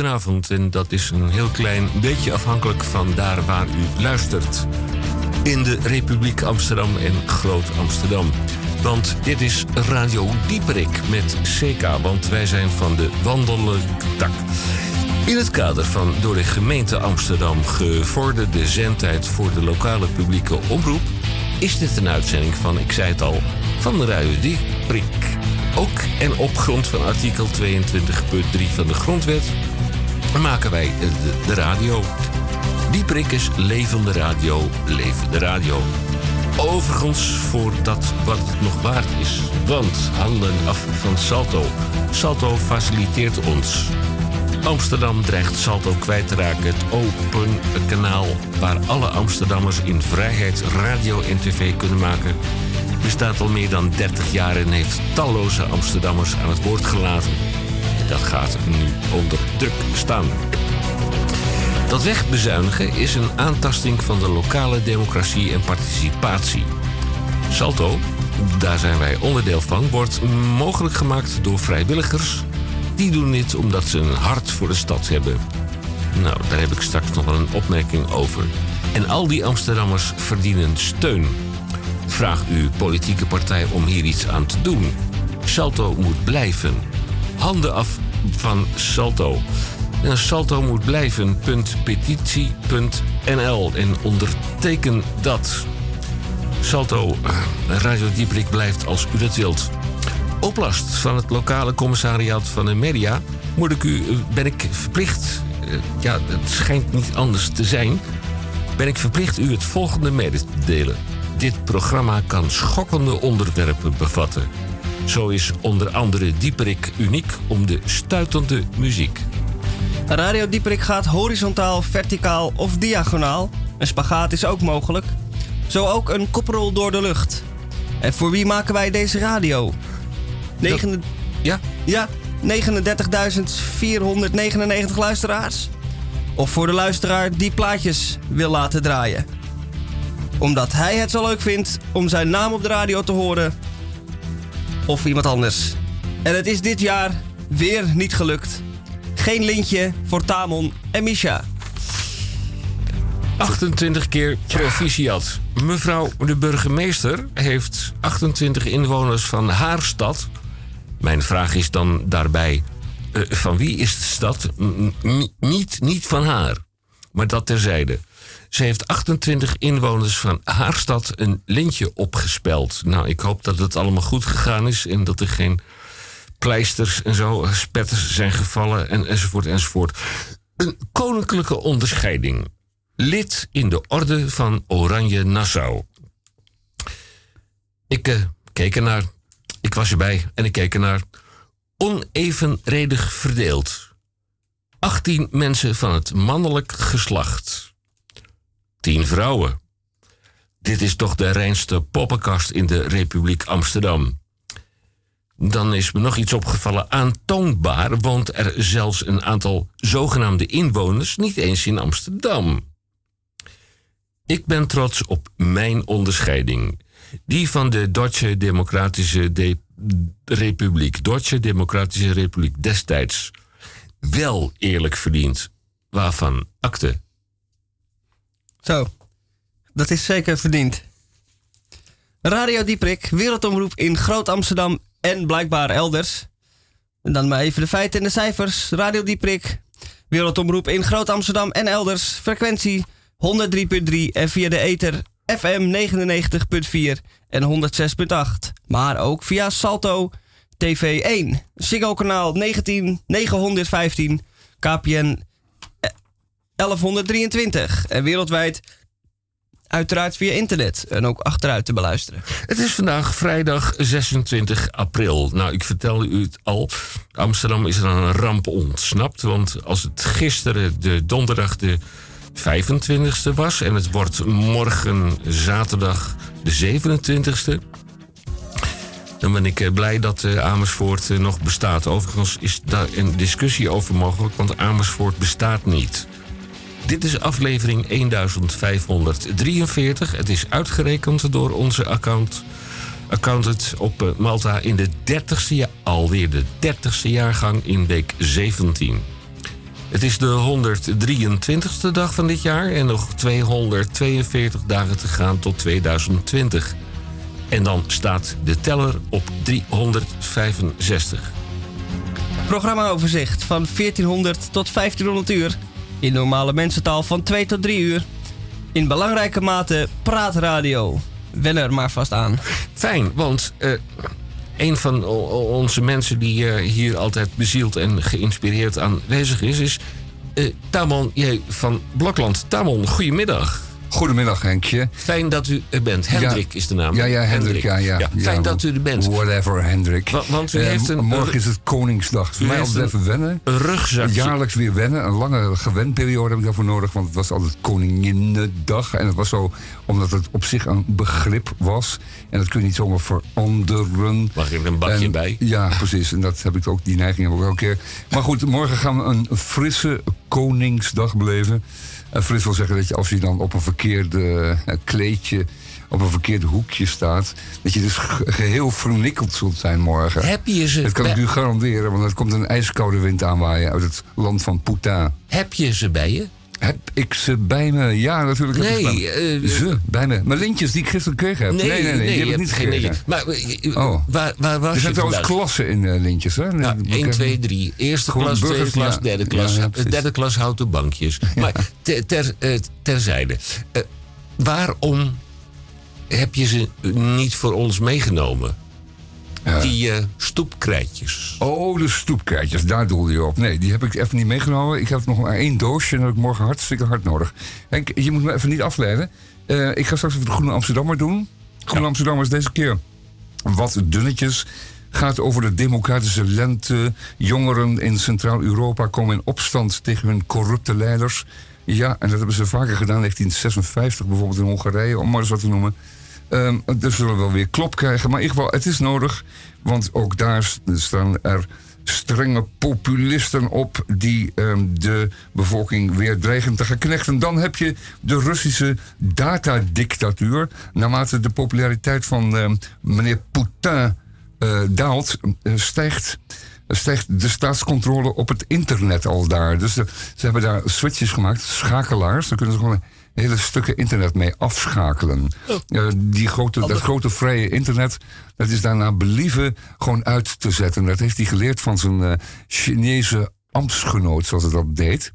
goedenavond. En dat is een heel klein beetje afhankelijk van daar waar u luistert. In de Republiek Amsterdam en Groot Amsterdam. Want dit is Radio Dieperik met CK, want wij zijn van de wandelende tak. In het kader van door de gemeente Amsterdam gevorderde zendtijd voor de lokale publieke omroep is dit een uitzending van, ik zei het al, van Radio Dieperik. Ook en op grond van artikel 22.3 van de Grondwet maken wij de, radio. Dieperik is levende radio, levende radio. Overigens voor dat wat nog waard is. Want handen af van Salto. Salto faciliteert ons. Amsterdam dreigt Salto kwijt te raken. Het open kanaal waar alle Amsterdammers in vrijheid radio en tv kunnen maken... bestaat al meer dan 30 jaar en heeft talloze Amsterdammers aan het woord gelaten. Dat gaat nu onder druk staan. Dat wegbezuinigen is een aantasting van de lokale democratie en participatie. Salto, daar zijn wij onderdeel van, wordt mogelijk gemaakt door vrijwilligers. Die doen dit omdat ze een hart voor de stad hebben. Nou, daar heb ik straks nog wel een opmerking over. En al die Amsterdammers verdienen steun. Vraag uw politieke partij om hier iets aan te doen. Salto moet blijven. Handen af van Salto. En Salto moet blijven. Petitie.nl en onderteken dat. Salto, eh, Radio Dieprik blijft als u dat wilt. Op last van het lokale commissariaat van de media moet ik u, eh, ben ik verplicht, eh, ja, het schijnt niet anders te zijn, ben ik verplicht u het volgende mede te delen. Dit programma kan schokkende onderwerpen bevatten. Zo is onder andere Dieperik uniek om de stuitende muziek. Radio Dieperik gaat horizontaal, verticaal of diagonaal. Een spagaat is ook mogelijk. Zo ook een koprol door de lucht. En voor wie maken wij deze radio? Negen... Ja? Ja, 39.499 luisteraars. Of voor de luisteraar die plaatjes wil laten draaien. Omdat hij het zo leuk vindt om zijn naam op de radio te horen. Of iemand anders. En het is dit jaar weer niet gelukt. Geen lintje voor Tamon en Misha. 28 keer proficiat. Mevrouw de burgemeester heeft 28 inwoners van haar stad. Mijn vraag is dan daarbij: eh, van wie is de stad? Niet, niet van haar, maar dat terzijde. Ze heeft 28 inwoners van haar stad een lintje opgespeld. Nou, ik hoop dat het allemaal goed gegaan is en dat er geen pleisters en zo, eh, spetters zijn gevallen en, enzovoort enzovoort. Een koninklijke onderscheiding. Lid in de orde van Oranje Nassau. Ik eh, keek ernaar. Ik was erbij en ik keek ernaar. Onevenredig verdeeld. 18 mensen van het mannelijk geslacht. 10 vrouwen. Dit is toch de reinste poppenkast in de Republiek Amsterdam. Dan is me nog iets opgevallen aantoonbaar, want er zelfs een aantal zogenaamde inwoners niet eens in Amsterdam. Ik ben trots op mijn onderscheiding. Die van de Duitse Democratische De- Republiek, Duitse Democratische Republiek destijds. Wel eerlijk verdiend. Waarvan akte. Zo, dat is zeker verdiend. Radio Dieprik, wereldomroep in Groot Amsterdam en blijkbaar elders. En dan maar even de feiten en de cijfers. Radio Dieprik, wereldomroep in Groot Amsterdam en elders. Frequentie 103.3 en via de ether FM 99.4 en 106.8. Maar ook via Salto TV1, Ziggo kanaal 19 915, KPN 1123 en wereldwijd uiteraard via internet en ook achteruit te beluisteren. Het is vandaag vrijdag 26 april. Nou, ik vertelde u het al. Amsterdam is aan een ramp ontsnapt. Want als het gisteren de donderdag de 25e was... en het wordt morgen zaterdag de 27e... dan ben ik eh, blij dat eh, Amersfoort eh, nog bestaat. Overigens is daar een discussie over mogelijk... want Amersfoort bestaat niet. Dit is aflevering 1543. Het is uitgerekend door onze account, accountant op eh, Malta in de 30ste jaar, alweer de 30ste jaargang in week 17. Het is de 123ste dag van dit jaar en nog 242 dagen te gaan tot 2020. En dan staat de teller op 365. Programmaoverzicht van 1400 tot 1500 uur. In normale mensentaal van 2 tot 3 uur. In belangrijke mate praatradio. Wen er maar vast aan. Fijn, want uh, een van onze mensen die uh, hier altijd bezield en geïnspireerd aanwezig is, is uh, Tamon J. van Blokland. Tamon, goedemiddag. Goedemiddag, Henkje. Fijn dat u er bent. Hendrik is de naam. Ja, ja, Hendrik. Ja, ja, ja, fijn dat u er bent. Whatever, Hendrik. want u uh, heeft een, morgen is het Koningsdag. Voor mij altijd even wennen. Een rugzakje. Jaarlijks weer wennen. Een lange gewendperiode heb ik daarvoor nodig. Want het was altijd Koninginnedag. En het was zo omdat het op zich een begrip was. En dat kun je niet zomaar veranderen. Mag ik er een bakje en, bij? Ja, precies. En dat heb ik ook, die neiging heb ik ook een keer. Maar goed, morgen gaan we een frisse Koningsdag beleven. En fris wil zeggen dat je als je dan op een verkeerde uh, kleedje, op een verkeerde hoekje staat, dat je dus geheel vernikkeld zult zijn morgen. Heb je ze? Dat kan ik u garanderen, want er komt een ijskoude wind aanwaaien uit het land van Puta. Heb je ze bij je? Heb ik ze bij me? Ja, natuurlijk. Nee, bij me. Uh, ze bij me. Mijn lintjes die ik gisteren gekregen heb. Nee, nee, nee, nee, nee die heb ik niet gekregen. Maar uh, oh. waar, waar was er zijn je trouwens klassen in uh, lintjes, hè? Ja, 1, 2, 3. Eerste klas, tweede klas, ja. derde klas. Ja, ja, derde klas houten bankjes. Maar ter, ter, terzijde. waarom heb je ze niet voor ons meegenomen? Die uh, stoepkrijtjes. Oh, de stoepkrijtjes, daar doelde je op. Nee, die heb ik even niet meegenomen. Ik heb nog maar één doosje en dat heb ik morgen hartstikke hard nodig. Henk, je moet me even niet afleiden. Uh, ik ga straks even de Groene Amsterdammer doen. Groene ja. Amsterdammer is deze keer wat dunnetjes. Gaat over de democratische lente. Jongeren in Centraal-Europa komen in opstand tegen hun corrupte leiders. Ja, en dat hebben ze vaker gedaan. 1956 bijvoorbeeld in Hongarije, om maar eens wat te noemen. Um, dus zullen we wel weer klop krijgen. Maar in ieder geval, het is nodig. Want ook daar staan er strenge populisten op die um, de bevolking weer dreigen te gaan knechten. Dan heb je de Russische datadictatuur. Naarmate de populariteit van um, meneer Poutine uh, daalt, uh, stijgt stijgt de staatscontrole op het internet al daar. Dus de, ze hebben daar switches gemaakt, schakelaars. Dan kunnen ze gewoon hele stukken internet mee afschakelen. Oh. Uh, die grote, dat grote vrije internet, dat is daarna believen gewoon uit te zetten. Dat heeft hij geleerd van zijn uh, Chinese ambtsgenoot, zoals hij dat deed.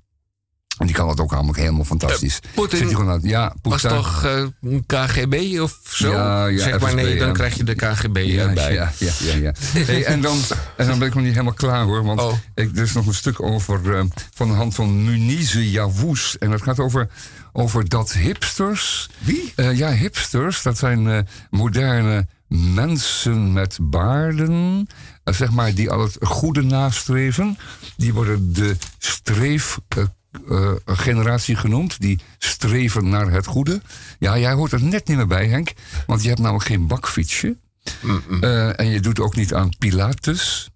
En die kan dat ook allemaal helemaal fantastisch. Uh, Poetin gewoon ja, was toch uh, KGB of zo? Ja, ja, zeg maar FSB, nee, dan krijg je de KGB ja, bij. Ja, ja, ja. hey, en, dan, en dan ben ik nog niet helemaal klaar hoor. Want oh. ik, er is nog een stuk over uh, van de hand van Munize Javous. En dat gaat over, over dat hipsters. Wie? ja, hipsters. Dat zijn moderne mensen met baarden, uh, zeg maar, die al het goede nastreven. Die worden de streef. Uh, generatie genoemd, die streven naar het goede. Ja, jij hoort er net niet meer bij, Henk, want je hebt namelijk geen bakfietsje. Mm -mm. Uh, en je doet ook niet aan Pilates.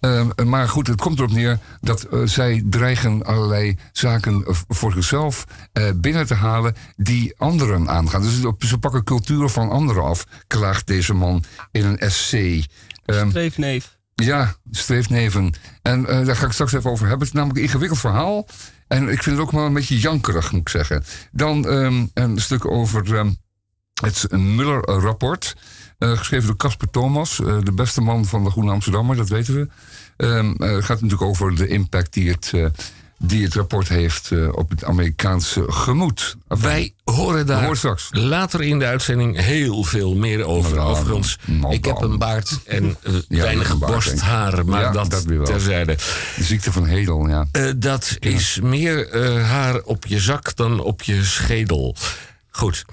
Uh, maar goed, het komt erop neer dat uh, zij dreigen allerlei zaken voor zichzelf uh, binnen te halen die anderen aangaan. Dus ze pakken cultuur van anderen af, klaagt deze man in een essay. Um, Streefneef. Ja, streefneven. En daar ga ik straks even over hebben. Het is namelijk een ingewikkeld verhaal. En ik vind het ook wel een beetje jankerig, moet ik zeggen. Dan um, een stuk over um, het Muller-rapport. Uh, geschreven door Casper Thomas, uh, de beste man van de Groene Amsterdammer, dat weten we. Um, uh, het gaat natuurlijk over de impact die het, die het rapport heeft op het Amerikaanse gemoed. Wij horen daar straks. later in de uitzending heel veel meer over. Nou, Overigens, nou, ik heb een baard en Ja, weinig baard, borsthaar, maar Ja, dat, terzijde. De ziekte van Hedel, ja. Dat is meer haar op je zak dan op je schedel. Goed,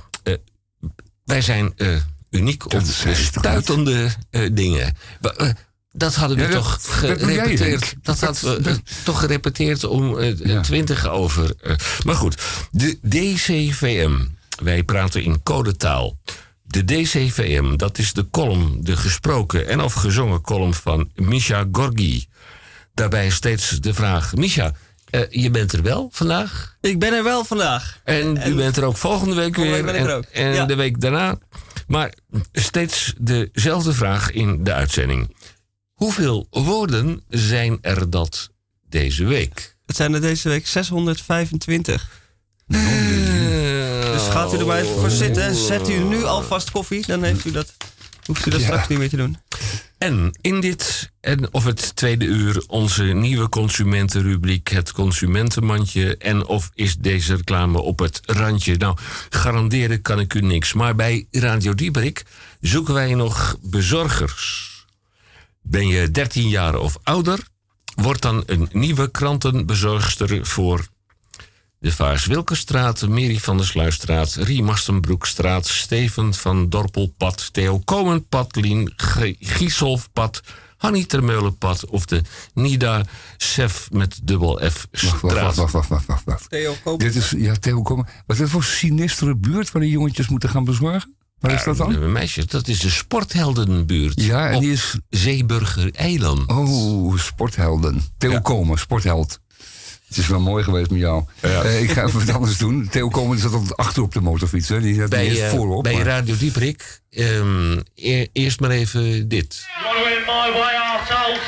wij zijn uniek Dat toch stuitende dingen. dat hadden we Ja, dat- toch dat gerepeteerd. Dat hadden we Dat- eh, toch gerepeteerd om eh, Ja. 20 over. eh, maar goed, de DCVM. Wij praten in codetaal. De DCVM, dat is de column, de gesproken en of gezongen column van Misha Gorgi. Daarbij steeds de vraag: Misha, eh, je bent er wel vandaag? Ik ben er wel vandaag. En, u bent er ook volgende week Volgende weer. week ben ik en er ook. en Ja. de week daarna. Maar steeds dezelfde vraag in de uitzending. Hoeveel woorden zijn er dat deze week? Het zijn er deze week 625. Eh, Dus gaat u er maar even voor zitten. Zet u nu alvast koffie, dan heeft u dat, hoeft u dat Ja. straks niet meer te doen. En in dit, en of het tweede uur, onze nieuwe consumentenrubriek, het consumentenmandje. En of is deze reclame op het randje? Nou, garanderen kan ik u niks. Maar bij Radio Dieberik zoeken wij nog bezorgers. Ben je 13 jaar of ouder? Word dan een nieuwe krantenbezorgster voor de Vaars Wilkenstraat, Mary van der Sluisstraat, Rie Mastenbroekstraat, Steven van Dorpelpad, Theo Komenpad, Lien Giesolfpad, Hannie Termeulenpad of de Nida Sef met dubbel F Wacht, wacht, straat. wacht, wacht, wacht, wacht, wacht. Theo Koop. Dit is, ja, Theo Komen. Wat is dat voor sinistere buurt waar die jongetjes moeten gaan bezorgen? Waar is dat dan? Meisjes, dat is de Sportheldenbuurt. Ja, en die is... Zeeburger Eiland. Oh, sporthelden. Theo Komen, sportheld. Het is wel mooi geweest met jou. Eh, ik ga even wat anders doen. Theo Komen zat altijd achter op de motorfiets. Hè. Die zat Bij, eh, voorop. bij maar- Radio Dieprik. ehm, e- eerst maar even dit. My way, arseholes?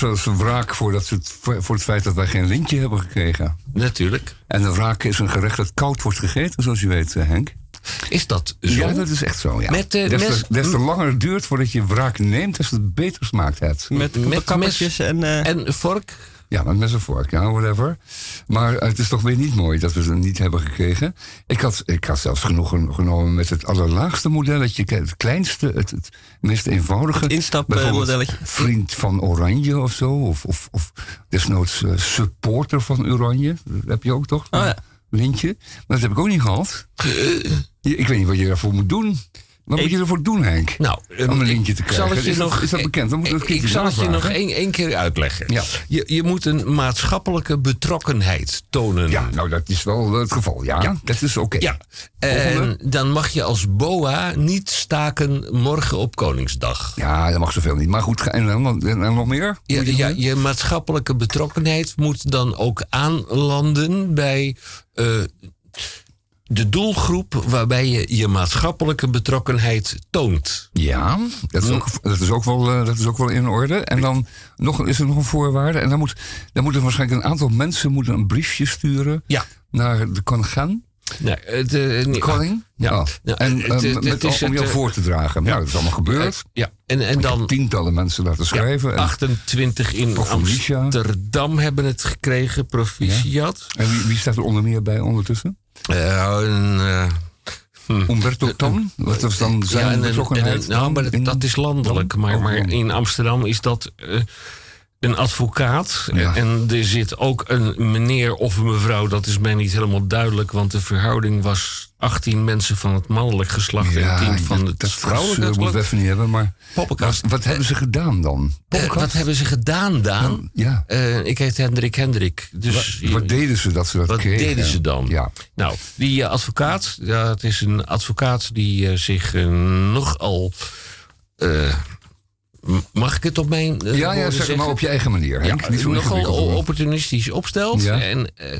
Was dus een wraak voor, dat, het- voor het feit dat wij geen lintje hebben gekregen. Natuurlijk. En een wraak is een gerecht dat koud wordt gegeten, zoals je weet, eh, Henk. Is dat zo? Ja, dat is echt zo, ja. Met, eh, des, mes- te, des te langer het duurt voordat je wraak neemt, des te beter smaakt het. Met, Met met kappertjes en... eh, En vork? Ja, met mes en vork, ja, whatever. Maar het is toch weer niet mooi dat we ze niet hebben gekregen. Ik had, ik had zelfs genoegen genomen met het allerlaagste modelletje. Het kleinste, het, het meest eenvoudige. Het instap, eh, Bijvoorbeeld modelletje. Vriend van Oranje of zo. Of, of, of desnoods eh, supporter van Oranje. Dat heb je ook toch? Oh ja. Lintje. Maar dat heb ik ook niet gehad. Je- Ik weet niet wat je daarvoor moet doen. Wat moet je ervoor doen, Henk? Nou, Om een lintje te krijgen. je is, dat, is dat bekend? Dan moet Ik, dat ik zal het je nog één, één keer uitleggen. Ja. Je, je moet een maatschappelijke betrokkenheid tonen. Ja, nou dat is wel het geval. Ja, dat is oké. Ja, en dan mag je als BOA niet staken morgen op Koningsdag. Ja, dat mag zoveel niet. Maar goed, en dan, en nog meer? Ja, je ja, je maatschappelijke betrokkenheid moet dan ook aanlanden bij eh, de doelgroep waarbij je je maatschappelijke betrokkenheid toont. ja dat, is ook, dat, is ook wel, eh, dat is ook wel in orde. En dan nog, is er nog een voorwaarde. En dan, moet, dan moeten waarschijnlijk een aantal mensen moeten een briefje sturen Ja. naar de koningin. Nee, het, eh, De nee, koning. Ja. Oh. Ja, en het- eh, het- met, het is om het, jou eh, voor te dragen. Nou, dat is allemaal gebeurd. Ja, en, en dan tientallen mensen laten schrijven. en, 28 in. Amsterdam hebben het gekregen, proficiat. en wie, wie staat er onder meer bij ondertussen? Eh, een, eh, Umberto Tan? Wat was dan zijn ja, en en nou, maar dat, is landelijk. Maar, Oh, maar landelijk. in Amsterdam is dat eh, een advocaat. Ja. En er zit ook een meneer of een mevrouw. Dat is mij niet helemaal duidelijk. Want de verhouding was 18 mensen van het mannelijk geslacht... en 10 van dat- het dat vrouwelijke gezeur moeten we geslacht. even niet hebben. Maar Poppenkast. Wat, wat hebben ze gedaan dan? Eh, wat hebben ze gedaan, Daan? Ja. Eh, ik heet Hendrik Hendrik. Dus Wat, wat deden ze dat ze dat Wat kregen? deden ze dan? Ja. Nou, die eh, advocaat, ja, het is een advocaat die eh, zich eh, nogal. Mag ik het op mijn. eh, Ja, ja, zeg maar op je eigen manier. Henk. Ja, Niet zo nogal opportunistisch opstelt. Ja. En eh,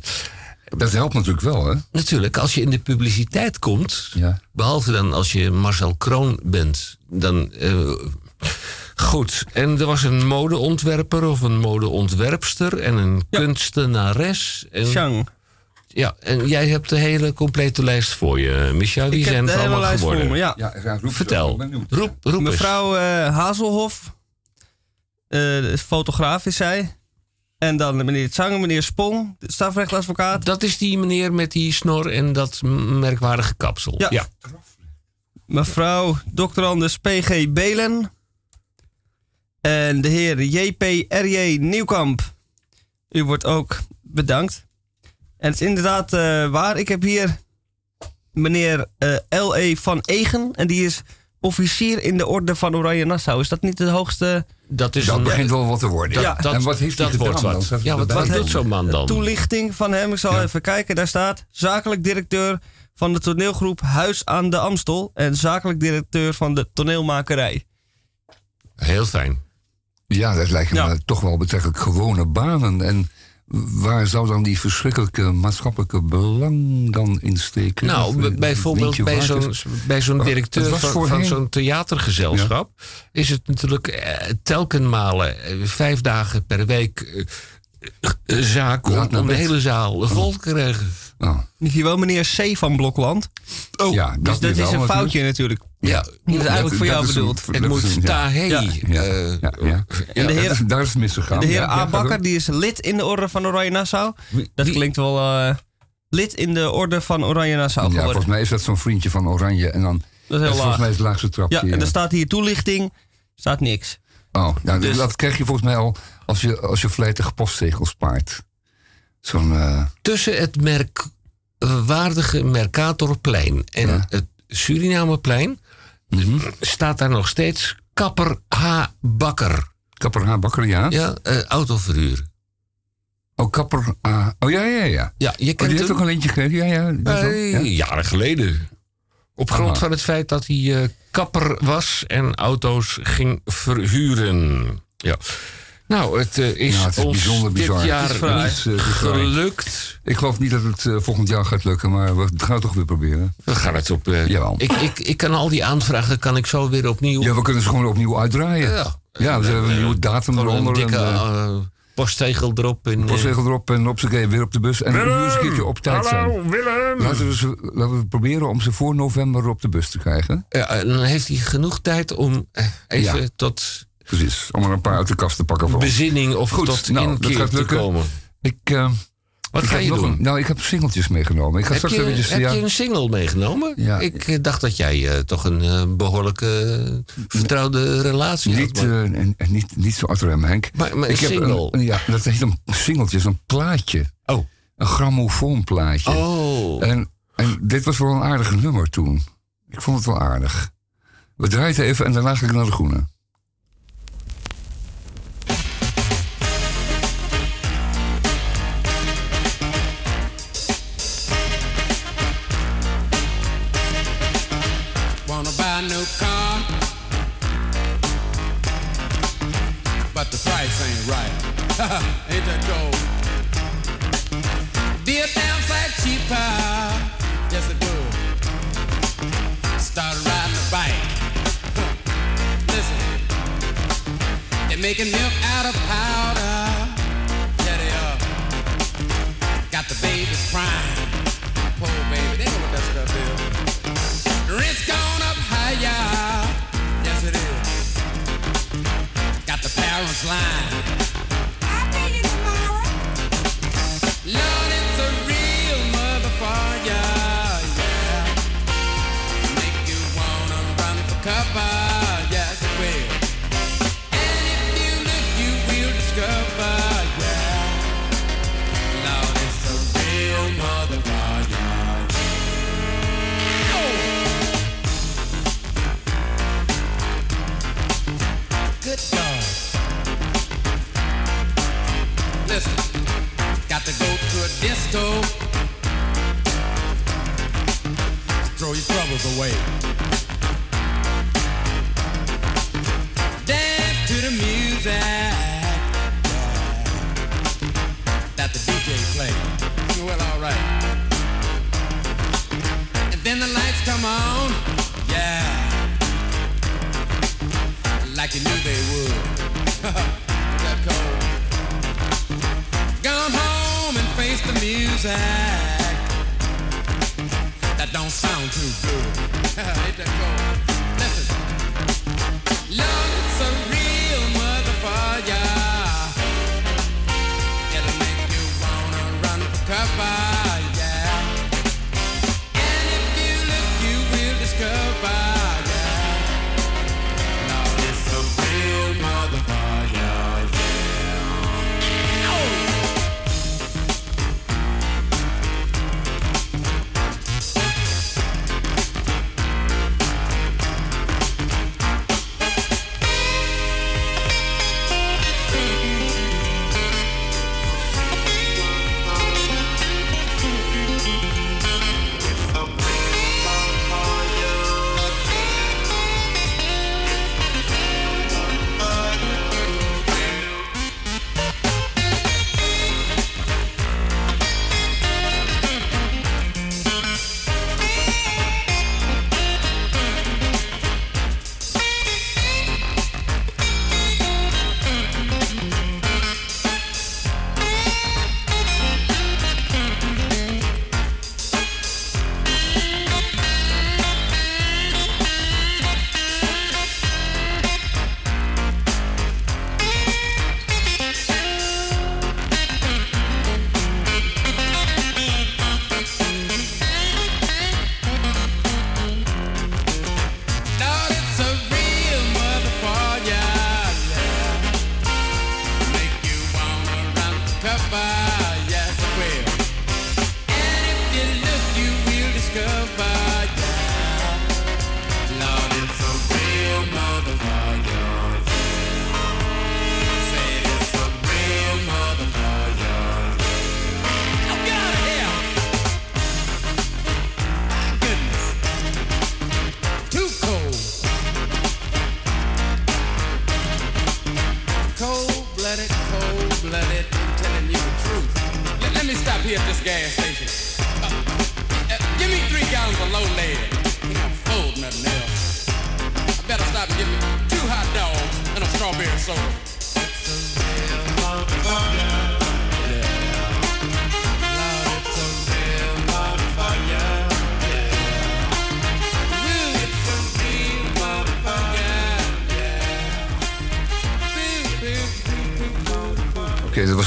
Dat helpt natuurlijk wel, hè? natuurlijk, als je in de publiciteit komt, Ja. behalve dan als je Marcel Kroon bent, dan. eh, Goed, en er was een modeontwerper of een modeontwerpster en een kunstenares. En, Chang. Ja, en jij hebt de hele complete lijst voor je, Michel. Wie Ik zijn hele allemaal lijst voor geworden? me, ja. Ja, roep Vertel. Roep, roep eens. Mevrouw eh, Hazelhof. eh, fotograaf is zij. En dan meneer zanger, meneer Spong, strafrechtadvocaat. Dat is die meneer met die snor en dat merkwaardige kapsel. Ja. Mevrouw Dr. Anders P.G. Belen. En de heer J.P.R.J. Nieuwkamp. U wordt ook bedankt. En het is inderdaad eh, waar. Ik heb hier meneer eh, L.E. van Egen. En die is officier in de orde van Oranje Nassau. Is dat niet de hoogste Dat is Dat een, begint wel wat te worden. Ja. dat, en wat heeft hij dat wordt dan? wat. Zou Ja, wat, wat doet zo'n man dan? toelichting van hem? Ik zal Ja. even kijken. Daar staat zakelijk directeur van de toneelgroep Huis aan de Amstel. En zakelijk directeur van de toneelmakerij. Heel fijn. Ja, dat lijken Ja. me toch wel betrekkelijk gewone banen. En waar zou dan die verschrikkelijke maatschappelijke belang dan in steken? Nou, Of, eh, bijvoorbeeld je bij zo'n, bij zo'n Het directeur van, zo'n theatergezelschap... is het natuurlijk eh, telkenmalen, eh, vijf dagen per week... eh, zaak om, de hele zaal vol te krijgen. Oh, Hier wel meneer C. van Blokland. ja, Dus dat is wel een natuurlijk. foutje natuurlijk. Ja, Dat is eigenlijk voor jou bedoeld. het moet ja. Tahé. Ja. Ja, eh, ja, ja. En de heer, is- daar is het misgegaan. de heer Ja, A. ja, Bakker, die is lid in de orde van Oranje Nassau. Dat klinkt wel eh, lid in de orde van Oranje Nassau Ja, geworden. volgens mij is dat zo'n vriendje van Oranje. En dan, dat is heel is volgens mij het laagste trapje. Ja, en er staat hier toelichting. Staat niks. Oh, nou, Dus- dat krijg je volgens mij al als je, als je vlijtig postzegels spaart. Zo'n... eh, tussen het merkwaardige Mercatorplein en Ja. het Surinameplein staat daar nog steeds Kapper H. Bakker. kapper H. Bakker, ja. Ja, eh, autoverhuur. Oh, kapper A. Oh, ja, ja, ja. Ja, je Oh, die kent heeft hem ook een eentje gegeven. Ja, ja. dat wel, Eh, ja. jaren geleden. Op grond Aha. van het feit dat hij eh, kapper was en auto's ging verhuren. Ja. Nou, het eh, is, Ja, het is ons bijzonder bizar. dit jaar niet Het is, eh, gelukt. Ik geloof niet dat het eh, volgend jaar gaat lukken, maar we gaan het toch weer proberen. We gaan het op... eh, Jawel. ik, ik, ik kan al die aanvragen kan ik zo weer opnieuw... Ja, we kunnen ze gewoon opnieuw uitdraaien. Ja, Ja, we hebben een nieuwe datum Gewoon een eronder. dikke en, postzegel erop. En, postzegel erop en op z'n weer op de bus. En nu eens een keertje op tijd zijn. Willem! Laten we, ze, laten we proberen om ze voor november op de bus te krijgen. Ja, en dan heeft hij genoeg tijd om even Ja. tot Precies, om er een paar uit de kast te pakken voor bezinning of Goed, tot nou, dat gaat te lukken. komen. Ik, eh, Wat ik ga je nog doen? een- nou, ik heb singeltjes meegenomen. Ik ga heb straks je, eventjes... heb ja, je een single meegenomen? Ja. Ik eh, dacht dat jij eh, toch een eh, behoorlijke eh, vertrouwde relatie niet, had. Maar, en, en niet, niet zo Arthur Henk. maar, maar een ik heb. Een, ja, dat heet een singeltje, is een plaatje. oh. Een grammofoonplaatje. Oh. En, en dit was wel een aardig nummer toen. Ik vond het wel aardig. We draaien het even en daarna ga ik naar de groene. Making milk out of powder. Yeah, they are. Got the babies crying. Poor baby, they know what that stuff is. Rent's gone up higher. Yes, it is. Got the parents lying.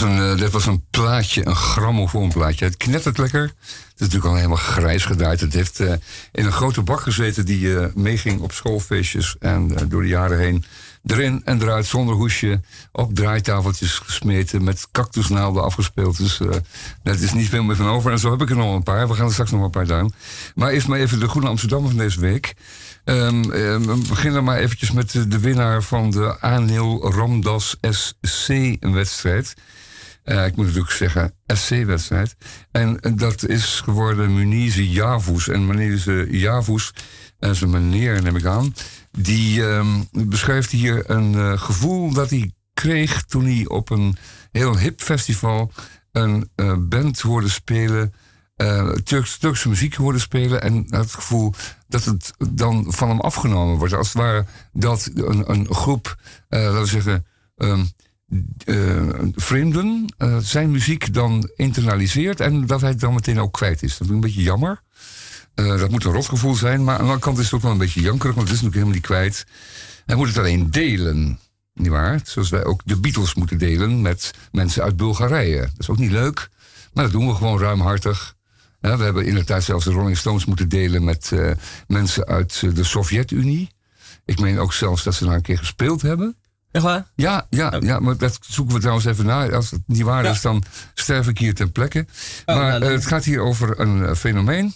Een, eh, dit was een plaatje, een grammofoonplaatje. Het knettert lekker. Het is natuurlijk al helemaal grijs gedraaid. Het heeft eh, in een grote bak gezeten die eh, meeging op schoolfeestjes. En door de jaren heen erin en eruit zonder hoesje. Op draaitafeltjes gesmeten, met cactusnaalden afgespeeld. Dus daar is niet veel meer van over. En zo heb ik er nog een paar. We gaan er straks nog een paar doen. Maar eerst maar even de Groene Amsterdam van deze week. Ehm, ehm, we beginnen maar eventjes met de, de winnaar van de Anil Ramdas SC-wedstrijd. Eh, ik moet natuurlijk zeggen SC-wedstrijd. En eh, dat is geworden Munize Javus. En Munize Javus, is een meneer neem ik aan... die ehm, beschrijft hier een eh, gevoel dat hij kreeg... toen hij op een heel hip festival een band hoorde spelen... Turks, Turkse muziek hoorde spelen... en het gevoel dat het dan van hem afgenomen wordt. Als het ware dat een, een groep, laten we zeggen... ehm, eh, vreemden eh, zijn muziek dan internaliseert en dat hij het dan meteen ook kwijt is. Dat vind ik een beetje jammer. Eh, dat moet een rotgevoel zijn, maar aan de andere kant is het ook wel een beetje jankerig, want het is natuurlijk helemaal niet kwijt. Hij moet het alleen delen, nietwaar? Zoals wij ook de Beatles moeten delen met mensen uit Bulgarije. Dat is ook niet leuk, maar dat doen we gewoon ruimhartig. We hebben inderdaad zelfs de Rolling Stones moeten delen met mensen uit de Sovjet-Unie. Ik meen ook zelfs dat ze daar een keer gespeeld hebben. Echt waar? Ja, ja, ja, maar dat zoeken we trouwens even na. Als het niet waar Ja. is, dan sterf ik hier ter plekke. Oh, maar nou, eh, het gaat hier over een eh, fenomeen.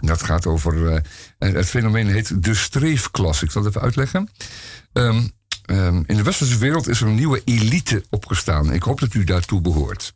Dat gaat over. eh, het fenomeen heet de streefklasse. Ik zal het even uitleggen. Ehm, ehm, in de westerse wereld is er een nieuwe elite opgestaan. Ik hoop dat u daartoe behoort.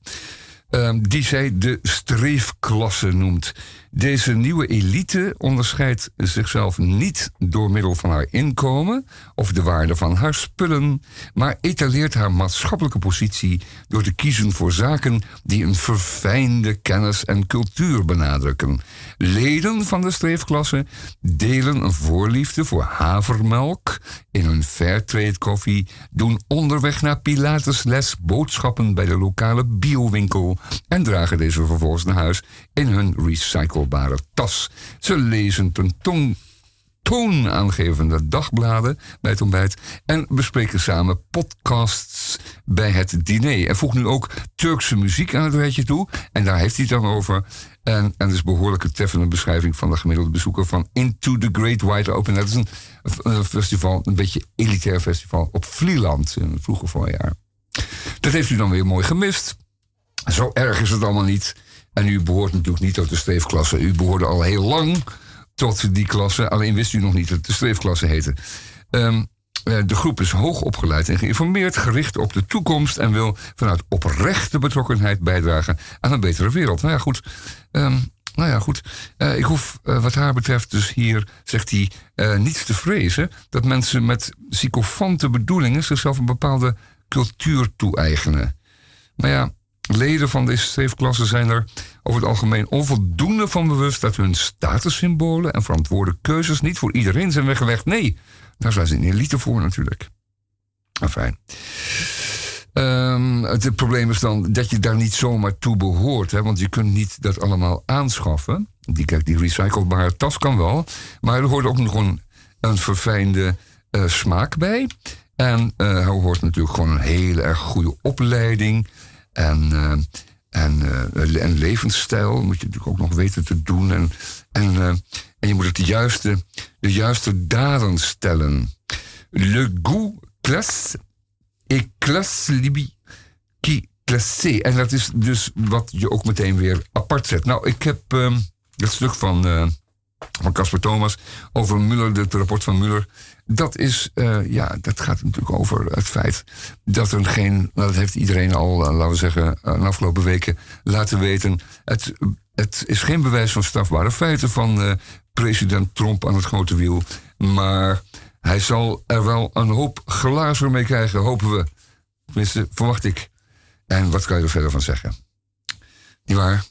Ehm, die zij de streefklasse noemt. Deze nieuwe elite onderscheidt zichzelf niet door middel van haar inkomen of de waarde van haar spullen, maar etaleert haar maatschappelijke positie door te kiezen voor zaken die een verfijnde kennis en cultuur benadrukken. Leden van de streefklasse delen een voorliefde voor havermelk in hun fairtrade koffie, doen onderweg naar Pilatesles boodschappen bij de lokale biowinkel en dragen deze vervolgens naar huis in hun recyclebare tas. Ze lezen tentoon toonaangevende dagbladen bij het ontbijt en bespreken samen podcasts bij het diner. En voeg nu ook Turkse muziek aan het rijtje toe. En daar heeft hij het dan over. En, en dat is behoorlijk een treffende beschrijving van de gemiddelde bezoeker van Into the Great Wide Open. Dat is een, festival, een beetje elitair festival op Vlieland in het vroege voorjaar. Dat heeft u dan weer mooi gemist. Zo erg is het allemaal niet. En u behoort natuurlijk niet tot de streefklasse. U behoorde al heel lang tot die klasse. Alleen wist u nog niet dat het de streefklasse heette. Eh, de groep is hoog opgeleid en geïnformeerd, gericht op de toekomst en wil vanuit oprechte betrokkenheid bijdragen aan een betere wereld. Nou ja, goed. Ehm, nou ja, goed. Eh, ik hoef eh, wat haar betreft dus hier, zegt hij, eh, niets te vrezen dat mensen met sycophante bedoelingen zichzelf een bepaalde cultuur toe-eigenen. Maar ja, leden van deze streefklasse zijn er over het algemeen onvoldoende van bewust dat hun statussymbolen en verantwoorde keuzes niet voor iedereen zijn weggelegd. Nee, daar zijn ze een elite voor natuurlijk. Enfin. Ehm, het, het probleem is dan dat je daar niet zomaar toe behoort. Hè, want je kunt niet dat allemaal aanschaffen. Die, kijk, die recyclebare tas kan wel. Maar er hoort ook nog een, een verfijnde eh, smaak bij. En eh, er hoort natuurlijk gewoon een hele erg goede opleiding. En, eh, en, en levensstijl moet je natuurlijk ook nog weten te doen. En, en, eh, en je moet het de juiste, de juiste daden stellen. Le goût classe et classe libi qui classé. En dat is dus wat je ook meteen weer apart zet. Nou, ik heb, ehm, dat stuk van, eh, van Casper Thomas over Muller, het rapport van Muller. Dat, is, eh, ja, dat gaat natuurlijk over het feit dat er geen. Nou, dat heeft iedereen al, eh, laten we zeggen, eh, de afgelopen weken laten weten. Het, het is geen bewijs van strafbare feiten van president Trump aan het grote wiel. Maar hij zal er wel een hoop glazen mee krijgen, hopen we. Tenminste, verwacht ik. En wat kan je er verder van zeggen? Niet waar?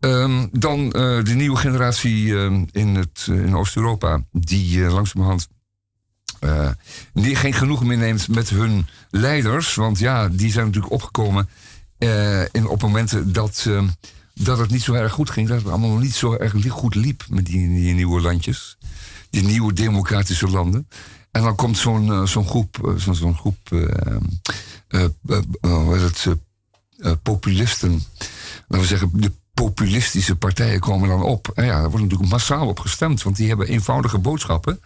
Ehm, dan eh, de nieuwe generatie ehm, in, het, eh, in Oost-Europa, die eh, langzamerhand die geen genoegen meer neemt met hun leiders. Want ja, die zijn natuurlijk opgekomen in, op momenten dat, ehm, dat het niet zo erg goed ging. Dat het allemaal niet zo erg goed liep met die, die nieuwe landjes. Die nieuwe democratische landen. En dan komt zo'n zo'n groep, zo'n groep hoe heet het, populisten. Laten we zeggen, de populistische partijen komen dan op. En ja, daar wordt natuurlijk massaal op gestemd, want die hebben eenvoudige boodschappen.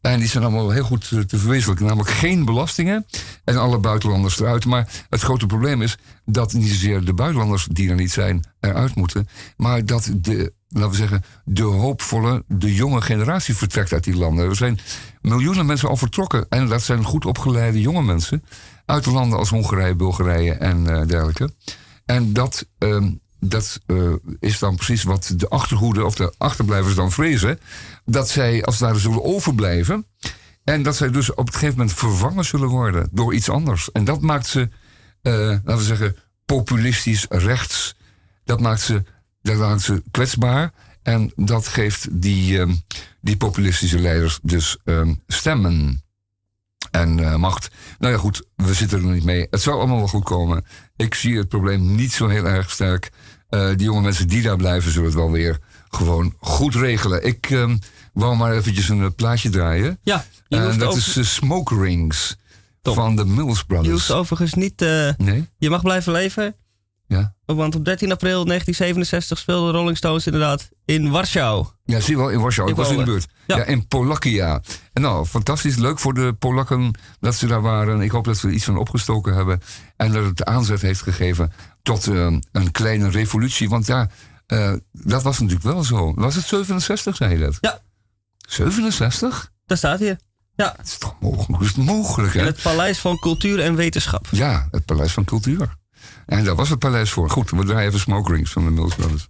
En die zijn allemaal heel goed eh, te verwezenlijken. Namelijk geen belastingen en alle buitenlanders eruit. Maar het grote probleem is dat niet zozeer de buitenlanders die er niet zijn eruit moeten. Maar dat de, laten we zeggen, de hoopvolle, de jonge generatie vertrekt uit die landen. Er zijn miljoenen mensen al vertrokken. En dat zijn goed opgeleide jonge mensen. Uit de landen als Hongarije, Bulgarije en eh, dergelijke. En dat, ehm, dat eh, is dan precies wat de achterhoede of de achterblijvers dan vrezen. Dat zij als het ware zullen overblijven. En dat zij dus op een gegeven moment vervangen zullen worden door iets anders. En dat maakt ze, eh, laten we zeggen, populistisch rechts. Dat maakt ze, dat maakt ze kwetsbaar. En dat geeft die, ehm, die populistische leiders dus ehm, stemmen en eh, macht. Nou ja, goed, we zitten er nog niet mee. Het zou allemaal wel goed komen. Ik zie het probleem niet zo heel erg sterk. Eh, die jonge mensen die daar blijven, zullen het wel weer gewoon goed regelen. Ik ehm, wou maar eventjes een eh, plaatje draaien. Ja, je En hoeft, dat over- is eh, Smoke Rings Top. van de Mills je Brothers. hoeft overigens niet... eh, Nee? je mag blijven leven. Ja. Want op 13 april 1967 speelden de Rolling Stones inderdaad in Warschau. Ja, zie je wel, in Warschau. Ik was in de buurt. Ja. Ja. in Polakia. En nou, fantastisch. Leuk voor de Polakken dat ze daar waren. Ik hoop dat ze er iets van opgestoken hebben. En dat het aanzet heeft gegeven tot eh, een kleine revolutie. Want ja, eh, dat was natuurlijk wel zo. Was het 67, zei je dat? Ja. 67? Daar staat hier. Ja, Dat is toch mogelijk? Hoe is mogelijk, hè? in het Paleis van Cultuur en Wetenschap. Ja, het Paleis van Cultuur. En daar was het paleis voor. Goed, we draaien even Smoke Rings van de Mills Brothers.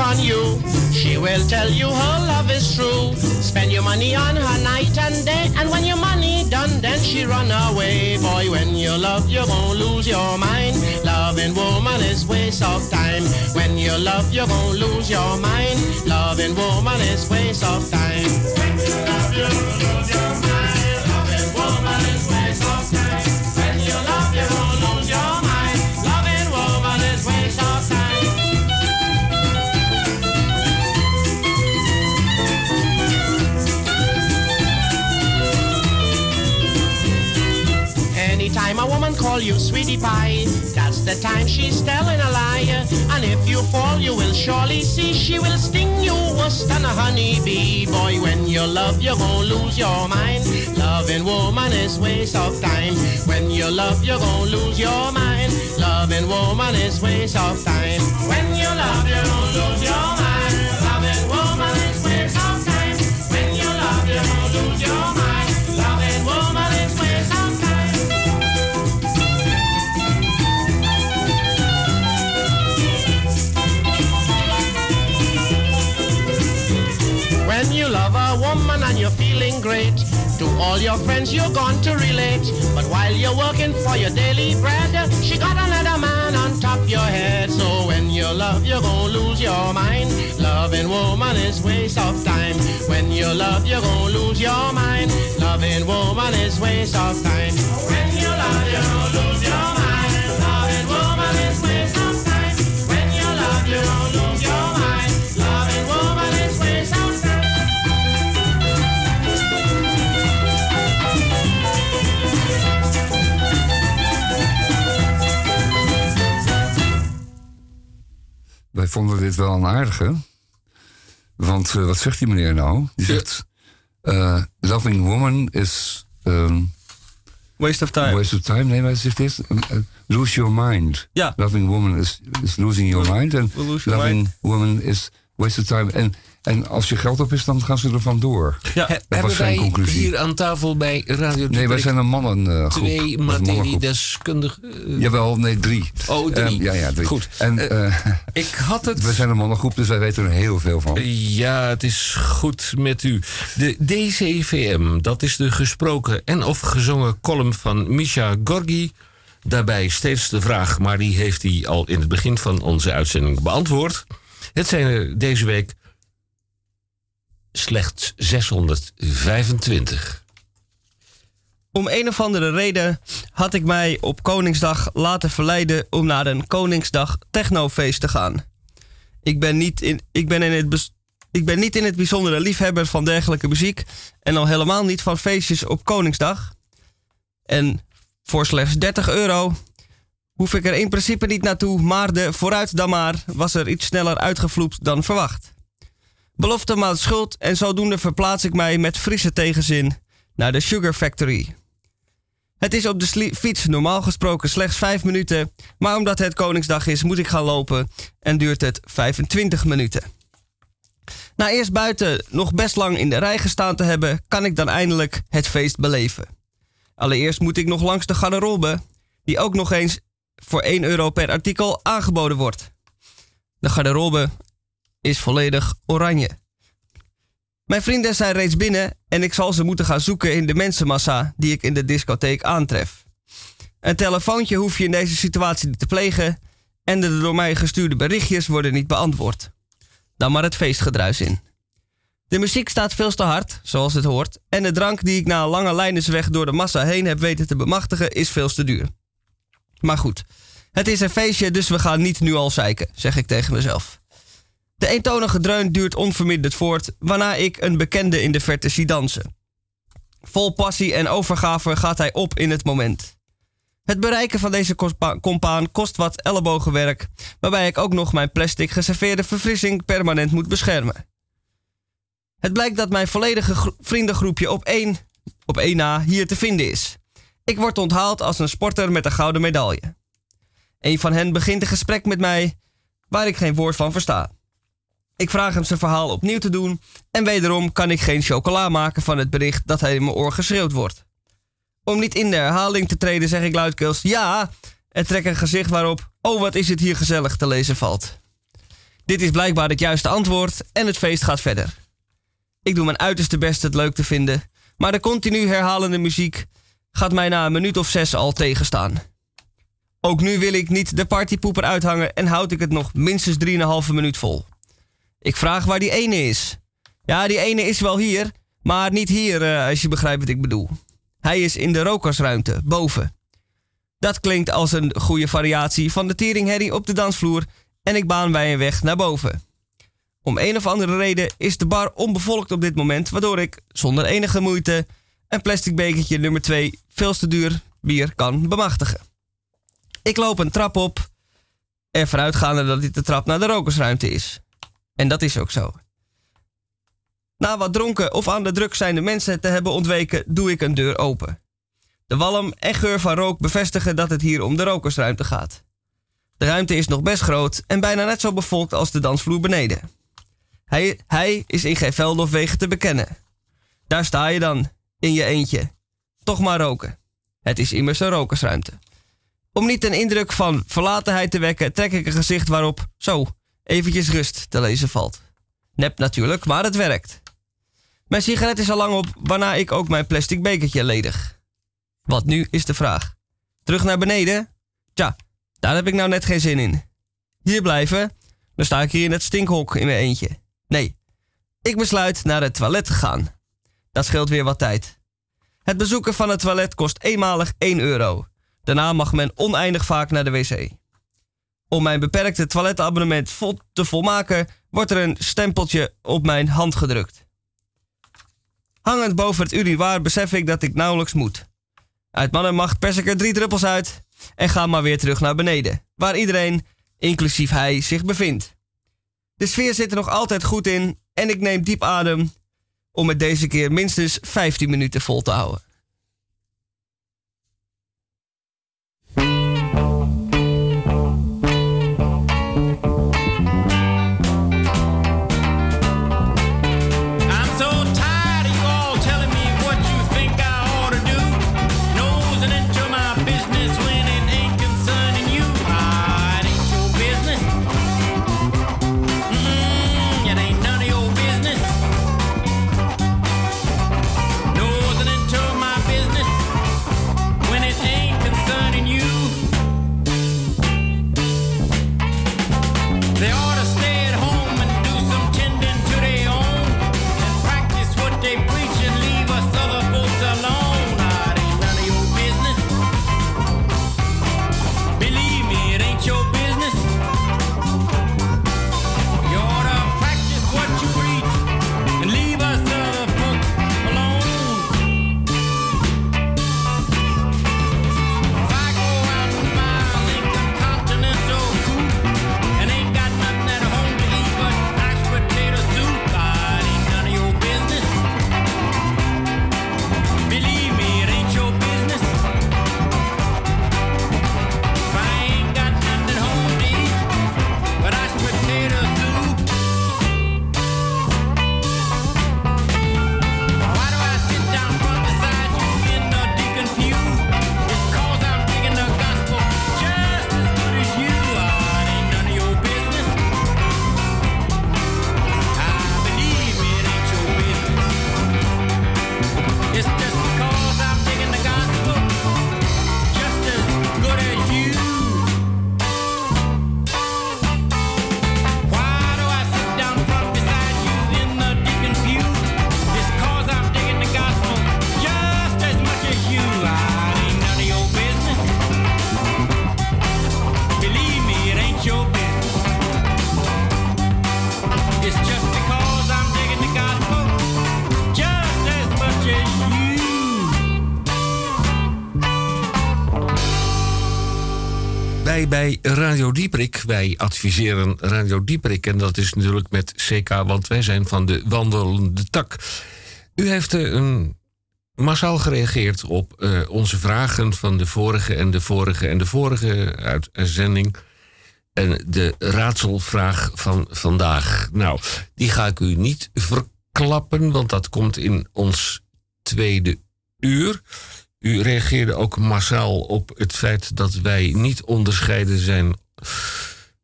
On you, she will tell you her love is true. Spend your money on her night and day, and when your money done, then she run away. Boy, when you love, you're gonna lose your mind. Loving woman is waste of time. When you love, you're gonna lose your mind. Loving woman is waste of time. Anytime a woman call you sweetie pie, that's the time she's telling a lie. And if you fall, you will surely see she will sting you worse than a honeybee. Boy, when you love, you're gonna lose your mind. Loving woman is waste of time. When you love, you're gonna lose your mind. Loving woman is waste of time. When you love, you're gonna lose your mind. Loving woman is waste of time. When you love, you're gonna lose your mind. You're feeling great, to all your friends you're going to relate. But while you're working for your daily bread, she got another man on top your head. So when you love, you're gonna lose your mind. Loving woman is waste of time. When you love, you're gonna lose your mind. Loving woman is waste of time. When you love, you're gonna lose Wij vonden dit wel een aardige. Want eh, wat zegt die meneer nou? Die zegt... eh, loving woman is... ehm, Waste of time. Waste of time. Nee, maar zegt dit? Eh, lose your mind. Ja. Loving woman is, is losing your mind. En loving mind. woman is waste of time. En, en als je geld op is, dan gaan ze er vandoor. Ja. Dat Hebben was zijn wij conclusie. hier aan tafel bij Radio Nee, wij zijn een mannengroep. twee materiedeskundigen? eh, Jawel, nee, drie. Oh, drie. Ehm, ja, ja, drie. Goed. En eh, Ik had het... we zijn een mannengroep, dus wij weten er heel veel van. Ja, het is goed met u. De DCVM, dat is de gesproken en of gezongen column van Misha Gorgi. Daarbij steeds de vraag, maar die heeft hij al in het begin van onze uitzending beantwoord. Het zijn er deze week slechts 625. Om een of andere reden had ik mij op Koningsdag laten verleiden om naar een Koningsdag technofeest te gaan. Ik ben niet in, ik ben in het ik ben niet in het bijzondere liefhebber van dergelijke muziek en al helemaal niet van feestjes op Koningsdag. En voor slechts 30 euro hoef ik er in principe niet naartoe, maar de vooruit dan maar was er iets sneller uitgevloept dan verwacht. Belofte maakt schuld en zodoende verplaats ik mij met frisse tegenzin naar de Sugar Factory. Het is op de fiets normaal gesproken slechts 5 minuten, maar omdat het Koningsdag is moet ik gaan lopen en duurt het 25 minuten. Na eerst buiten nog best lang in de rij gestaan te hebben, kan ik dan eindelijk het feest beleven. Allereerst moet ik nog langs de garderobe, die ook nog eens voor 1 euro per artikel aangeboden wordt. De garderobe is volledig oranje. Mijn vrienden zijn reeds binnen en ik zal ze moeten gaan zoeken in de mensenmassa die ik in de discotheek aantref. Een telefoontje hoef je in deze situatie niet te plegen en de door mij gestuurde berichtjes worden niet beantwoord. Dan maar het feestgedruis in. De muziek staat veel te hard, zoals het hoort, en de drank die ik na een lange lijnensweg door de massa heen heb weten te bemachtigen is veel te duur. Maar goed, het is een feestje, dus we gaan niet nu al zeiken, zeg ik tegen mezelf. De eentonige dreun duurt onverminderd voort, waarna ik een bekende in de verte zie dansen. Vol passie en overgave gaat hij op in het moment. Het bereiken van deze compa- compaan kost wat ellebogenwerk, waarbij ik ook nog mijn plastic geserveerde verfrissing permanent moet beschermen. Het blijkt dat mijn volledige gro- vriendengroepje op één, op één na hier te vinden is. Ik word onthaald als een sporter met een gouden medaille. Een van hen begint een gesprek met mij waar ik geen woord van versta. Ik vraag hem zijn verhaal opnieuw te doen en wederom kan ik geen chocola maken van het bericht dat hij in mijn oor geschreeuwd wordt. Om niet in de herhaling te treden zeg ik luidkeels ja en trek een gezicht waarop oh wat is het hier gezellig te lezen valt. Dit is blijkbaar het juiste antwoord en het feest gaat verder. Ik doe mijn uiterste best het leuk te vinden, maar de continu herhalende muziek gaat mij na een minuut of zes al tegenstaan. Ook nu wil ik niet de partypoeper uithangen en houd ik het nog minstens 3,5 minuut vol. Ik vraag waar die ene is. Ja, die ene is wel hier, maar niet hier, eh, als je begrijpt wat ik bedoel. Hij is in de rokersruimte, boven. Dat klinkt als een goede variatie van de teringherrie op de dansvloer en ik baan bij een weg naar boven. Om een of andere reden is de bar onbevolkt op dit moment, waardoor ik zonder enige moeite een plastic bekertje nummer 2 veel te duur bier kan bemachtigen. Ik loop een trap op Ervan uitgaande dat dit de trap naar de rokersruimte is. En dat is ook zo. Na wat dronken of aan de druk zijnde mensen te hebben ontweken, doe ik een deur open. De walm en geur van rook bevestigen dat het hier om de rokersruimte gaat. De ruimte is nog best groot en bijna net zo bevolkt als de dansvloer beneden. Hij, hij is in geen velden of wegen te bekennen. Daar sta je dan, in je eentje. Toch maar roken. Het is immers een rokersruimte. Om niet een indruk van verlatenheid te wekken, trek ik een gezicht waarop, zo, eventjes rust te lezen valt. Nep natuurlijk, maar het werkt. Mijn sigaret is al lang op, waarna ik ook mijn plastic bekertje ledig. Wat nu is de vraag. Terug naar beneden? Tja, daar heb ik nou net geen zin in. Hier blijven? Dan sta ik hier in het stinkhok in mijn eentje. Nee, ik besluit naar het toilet te gaan. Dat scheelt weer wat tijd. Het bezoeken van het toilet kost eenmalig 1 euro. Daarna mag men oneindig vaak naar de wc. Om mijn beperkte toiletabonnement vol te volmaken, wordt er een stempeltje op mijn hand gedrukt. Hangend boven het urinoir besef ik dat ik nauwelijks moet. Uit mannenmacht pers ik er drie druppels uit en ga maar weer terug naar beneden, waar iedereen, inclusief hij, zich bevindt. De sfeer zit er nog altijd goed in en ik neem diep adem om het deze keer minstens 15 minuten vol te houden. Bij Radio Dieprik, wij adviseren Radio Dieprik. En dat is natuurlijk met CK, want wij zijn van de wandelende tak. U heeft eh, een massaal gereageerd op eh, onze vragen van de vorige en de vorige en de vorige uitzending. En de raadselvraag van vandaag. Nou, die ga ik u niet verklappen, want dat komt in ons tweede uur. U reageerde ook massaal op het feit dat wij niet onderscheiden zijn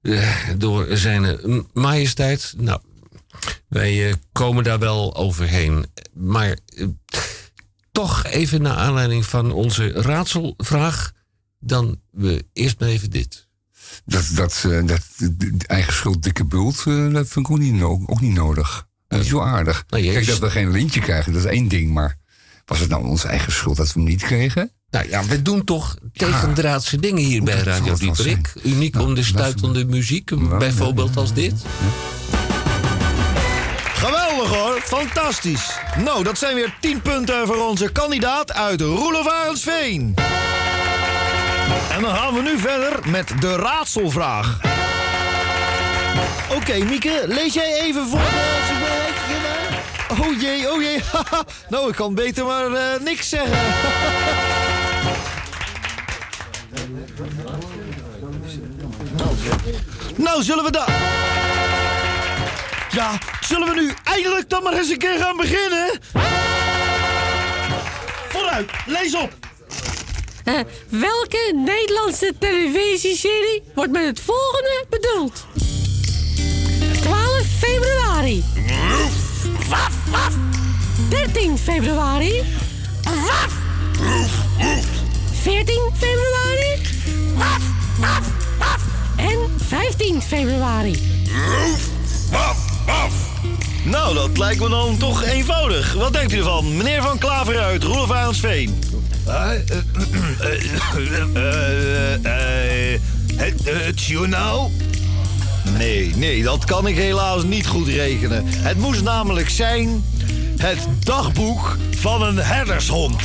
eh, door zijn majesteit. Nou, wij eh, komen daar wel overheen. Maar eh, toch even naar aanleiding van onze raadselvraag, dan we eerst maar even dit. Dat, dat, eh, dat eigen schuld dikke bult, eh, dat vind ik ook niet, no- ook niet nodig. Dat is wel aardig. Nou, Kijk, dat we geen lintje krijgen, dat is één ding. Maar was het nou onze eigen schuld dat we hem niet kregen? Nou ja, we doen toch tegendraadse dingen hier bij Radio Dieperik. Uniek Nou, om de stuitende muziek, bijvoorbeeld als dit. Geweldig hoor, fantastisch. Nou, dat zijn weer 10 punten voor onze kandidaat uit Roelevarensveen. En dan gaan we nu verder met de raadselvraag. Oké, Mieke, lees jij even voor de... Oh jee, oh jee. haha. nou, ik kan beter maar eh, niks zeggen. nou, zullen we dan... Ja, zullen we nu eindelijk dan maar eens een keer gaan beginnen? Vooruit, lees op. Eh, welke Nederlandse televisieserie wordt met het volgende bedoeld? 13 februari. 14 februari. En 15 februari. Nou, dat lijkt me dan toch eenvoudig. Wat denkt u ervan? Meneer Van Klaver uit Roelof Arendsveen. Het, het journaal? Nee, nee, dat kan ik helaas niet goed rekenen. Het moest namelijk zijn het dagboek van een herdershond.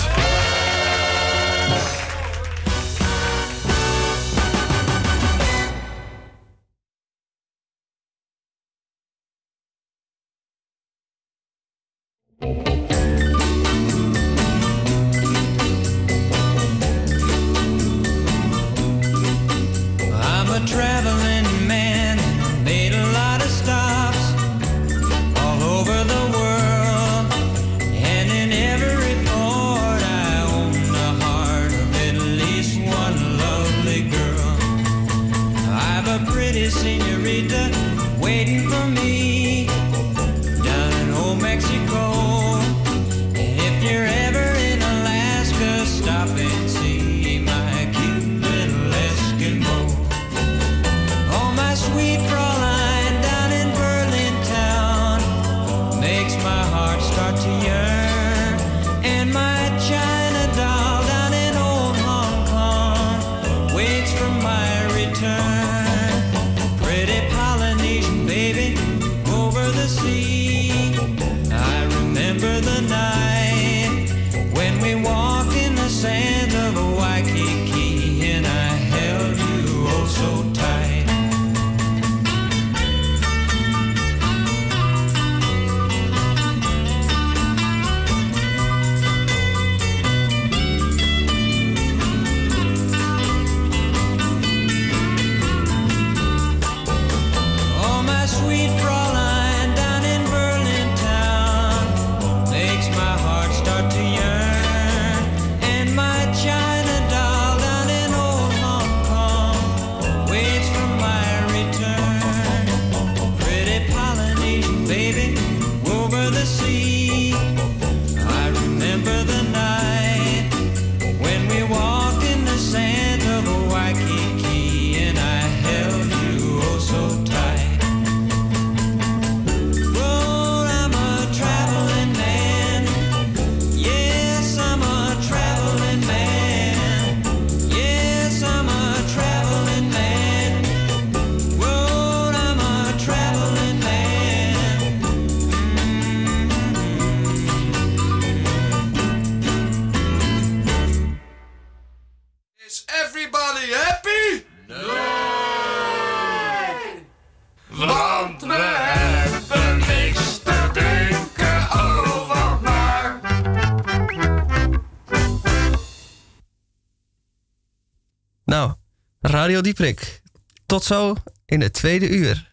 Radio Dieprik. Tot zo in het tweede uur.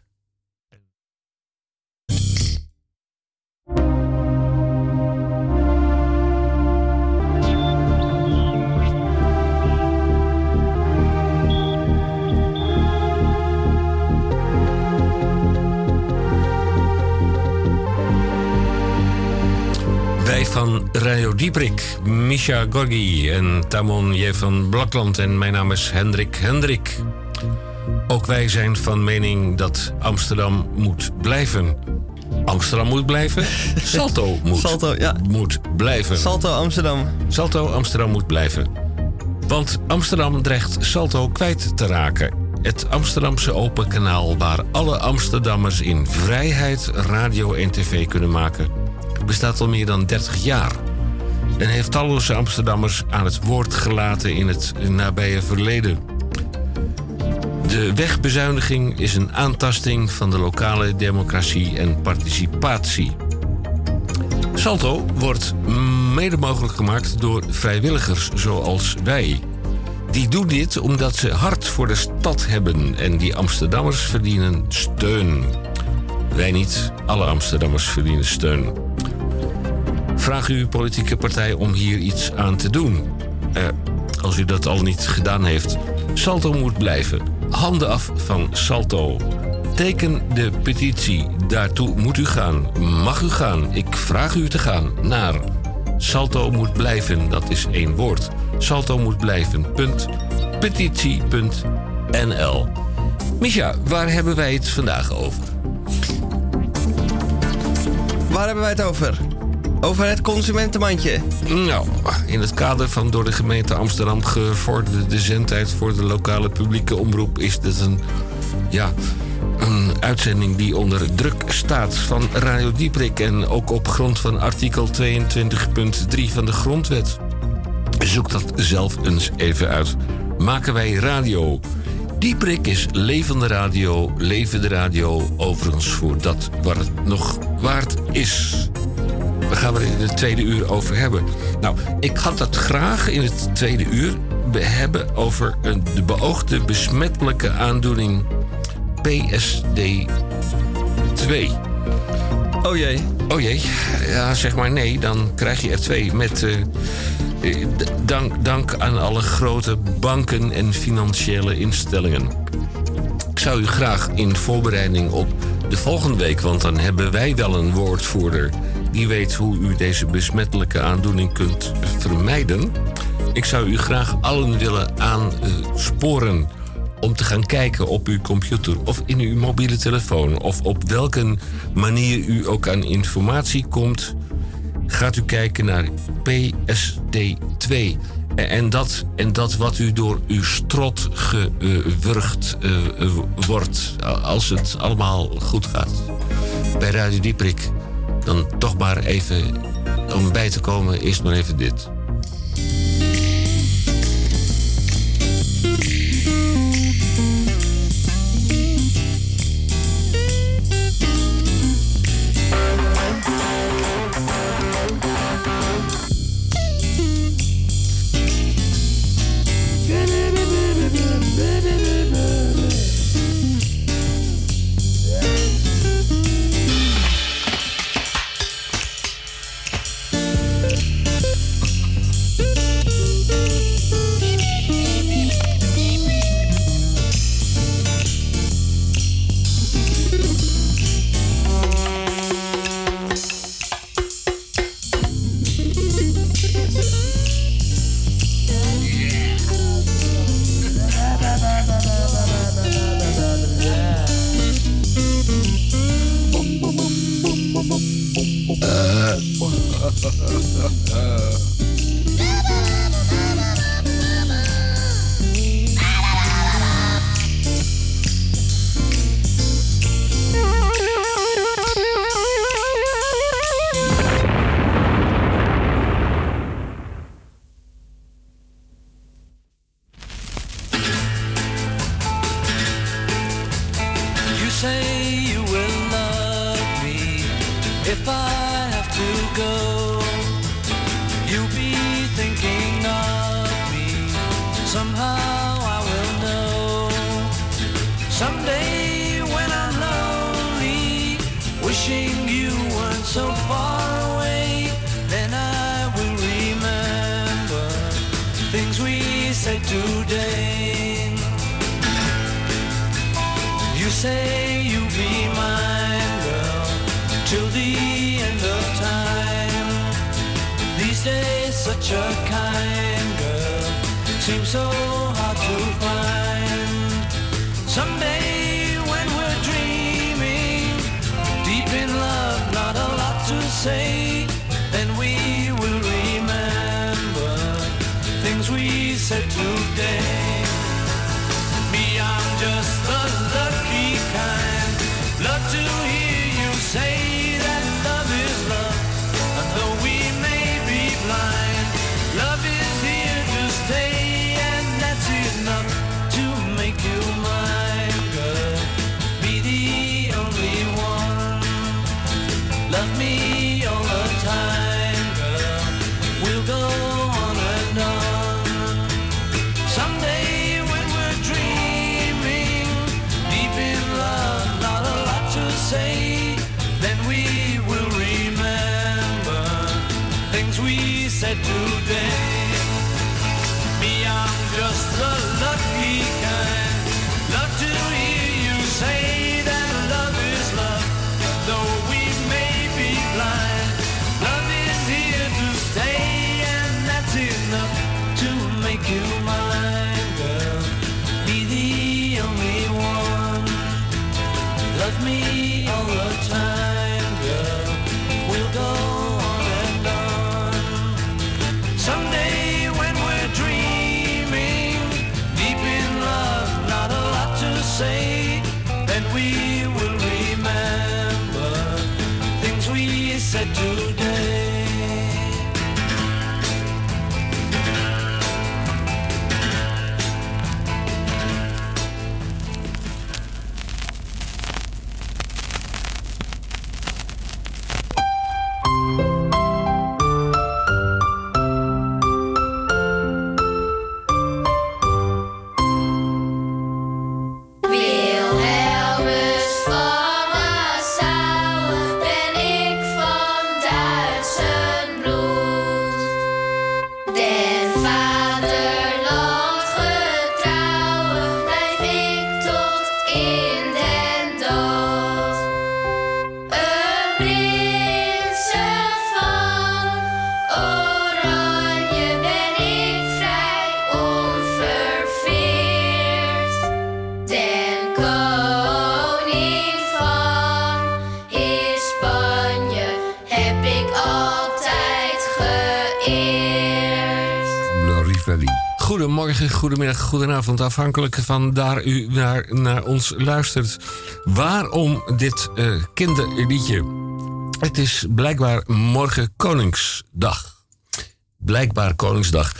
Radio Dieprik, Misha Gorgi en Tamon J. van Blakland en mijn naam is Hendrik Hendrik. Ook wij zijn van mening dat Amsterdam moet blijven. Amsterdam moet blijven? Salto moet, Salto, ja. moet blijven. Salto Amsterdam. Salto Amsterdam moet blijven. Want Amsterdam dreigt Salto kwijt te raken. Het Amsterdamse open kanaal waar alle Amsterdammers in vrijheid radio en tv kunnen maken, bestaat al meer dan 30 jaar. En heeft talloze Amsterdammers aan het woord gelaten in het nabije verleden. De wegbezuiniging is een aantasting van de lokale democratie en participatie. Salto wordt mede mogelijk gemaakt door vrijwilligers zoals wij. Die doen dit omdat ze hart voor de stad hebben en die Amsterdammers verdienen steun. Wij niet, alle Amsterdammers verdienen steun. Vraag uw politieke partij om hier iets aan te doen. Eh, als u dat al niet gedaan heeft, Salto moet blijven. Handen af van Salto. Teken de petitie. Daartoe moet u gaan. Mag u gaan. Ik vraag u te gaan naar Salto moet blijven. Dat is één woord. Salto moet blijven. Petitie.nl. Misha, waar hebben wij het vandaag over? Waar hebben wij het over? Over het consumentenmandje. Nou, in het kader van door de gemeente Amsterdam gevorderde zendtijd voor de lokale publieke omroep is dit een, ja, een uitzending die onder druk staat van Radio Dieprik en ook op grond van artikel 22.3 van de Grondwet. Zoek dat zelf eens even uit. Maken wij radio. Dieprik is levende radio, levende radio, overigens voor dat wat het nog waard is. We gaan er in het tweede uur over hebben. Nou, ik had dat graag in het tweede uur be- hebben over een, de beoogde besmettelijke aandoening PSD2. Oh jee. Oh jee. Ja, zeg maar nee, dan krijg je er twee met... eh, dank, dank aan alle grote banken en financiële instellingen. Ik zou u graag in voorbereiding op de volgende week, want dan hebben wij wel een woordvoerder die weet hoe u deze besmettelijke aandoening kunt vermijden. Ik zou u graag allen willen aansporen om te gaan kijken op uw computer of in uw mobiele telefoon of op welke manier u ook aan informatie komt. Gaat u kijken naar PSD2. En dat, en dat wat u door uw strot gewurgd eh, eh, wordt, als het allemaal goed gaat. Bij Radio Dieprik, dan toch maar even, om bij te komen, eerst maar even dit. Goedemiddag, goedenavond. Afhankelijk van daar u naar, naar ons luistert. Waarom dit eh, kinderliedje? Het is blijkbaar morgen Koningsdag. Blijkbaar Koningsdag.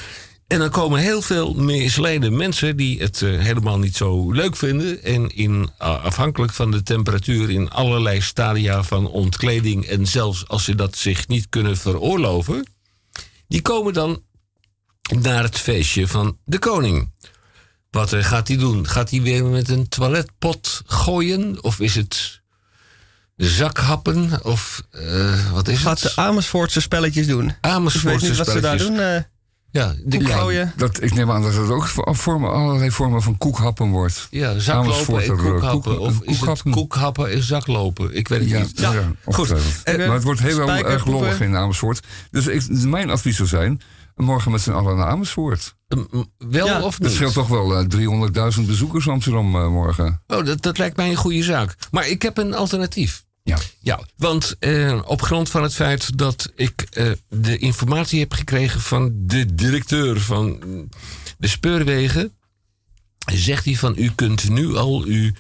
En dan komen heel veel misleide mensen die het eh, helemaal niet zo leuk vinden. En in, ah, afhankelijk van de temperatuur in allerlei stadia van ontkleding. En zelfs als ze dat zich niet kunnen veroorloven. Die komen dan naar het feestje van de koning. Wat eh, gaat hij doen? Gaat hij weer met een toiletpot gooien? Of is het zakhappen? Of eh, wat is Gaat het? de Amersfoortse spelletjes doen. Amersfoortse ik weet niet wat ze daar spelletjes. doen. eh, Ja, de ja, gooien. Dat, ik neem aan dat het ook voor- vormen, allerlei vormen van koekhappen wordt. Ja, zaklopen en koekhappen. koek- of is het koekhappen. koekhappen en zaklopen? Ik weet het Ja, niet. ja, Goed. Eh, maar het wordt heel erg lollig in Amersfoort. Dus ik, mijn advies zou zijn, morgen met z'n allen naar Amersfoort. wel Ja. of Het niet? scheelt toch wel eh, 300.000 bezoekers Amsterdam eh, morgen. Oh, dat, dat lijkt mij een goede zaak. Maar ik heb een alternatief. Ja. Ja, want eh, op grond van het feit dat ik eh, de informatie heb gekregen van de directeur van de speurwegen, zegt hij van u kunt nu al uw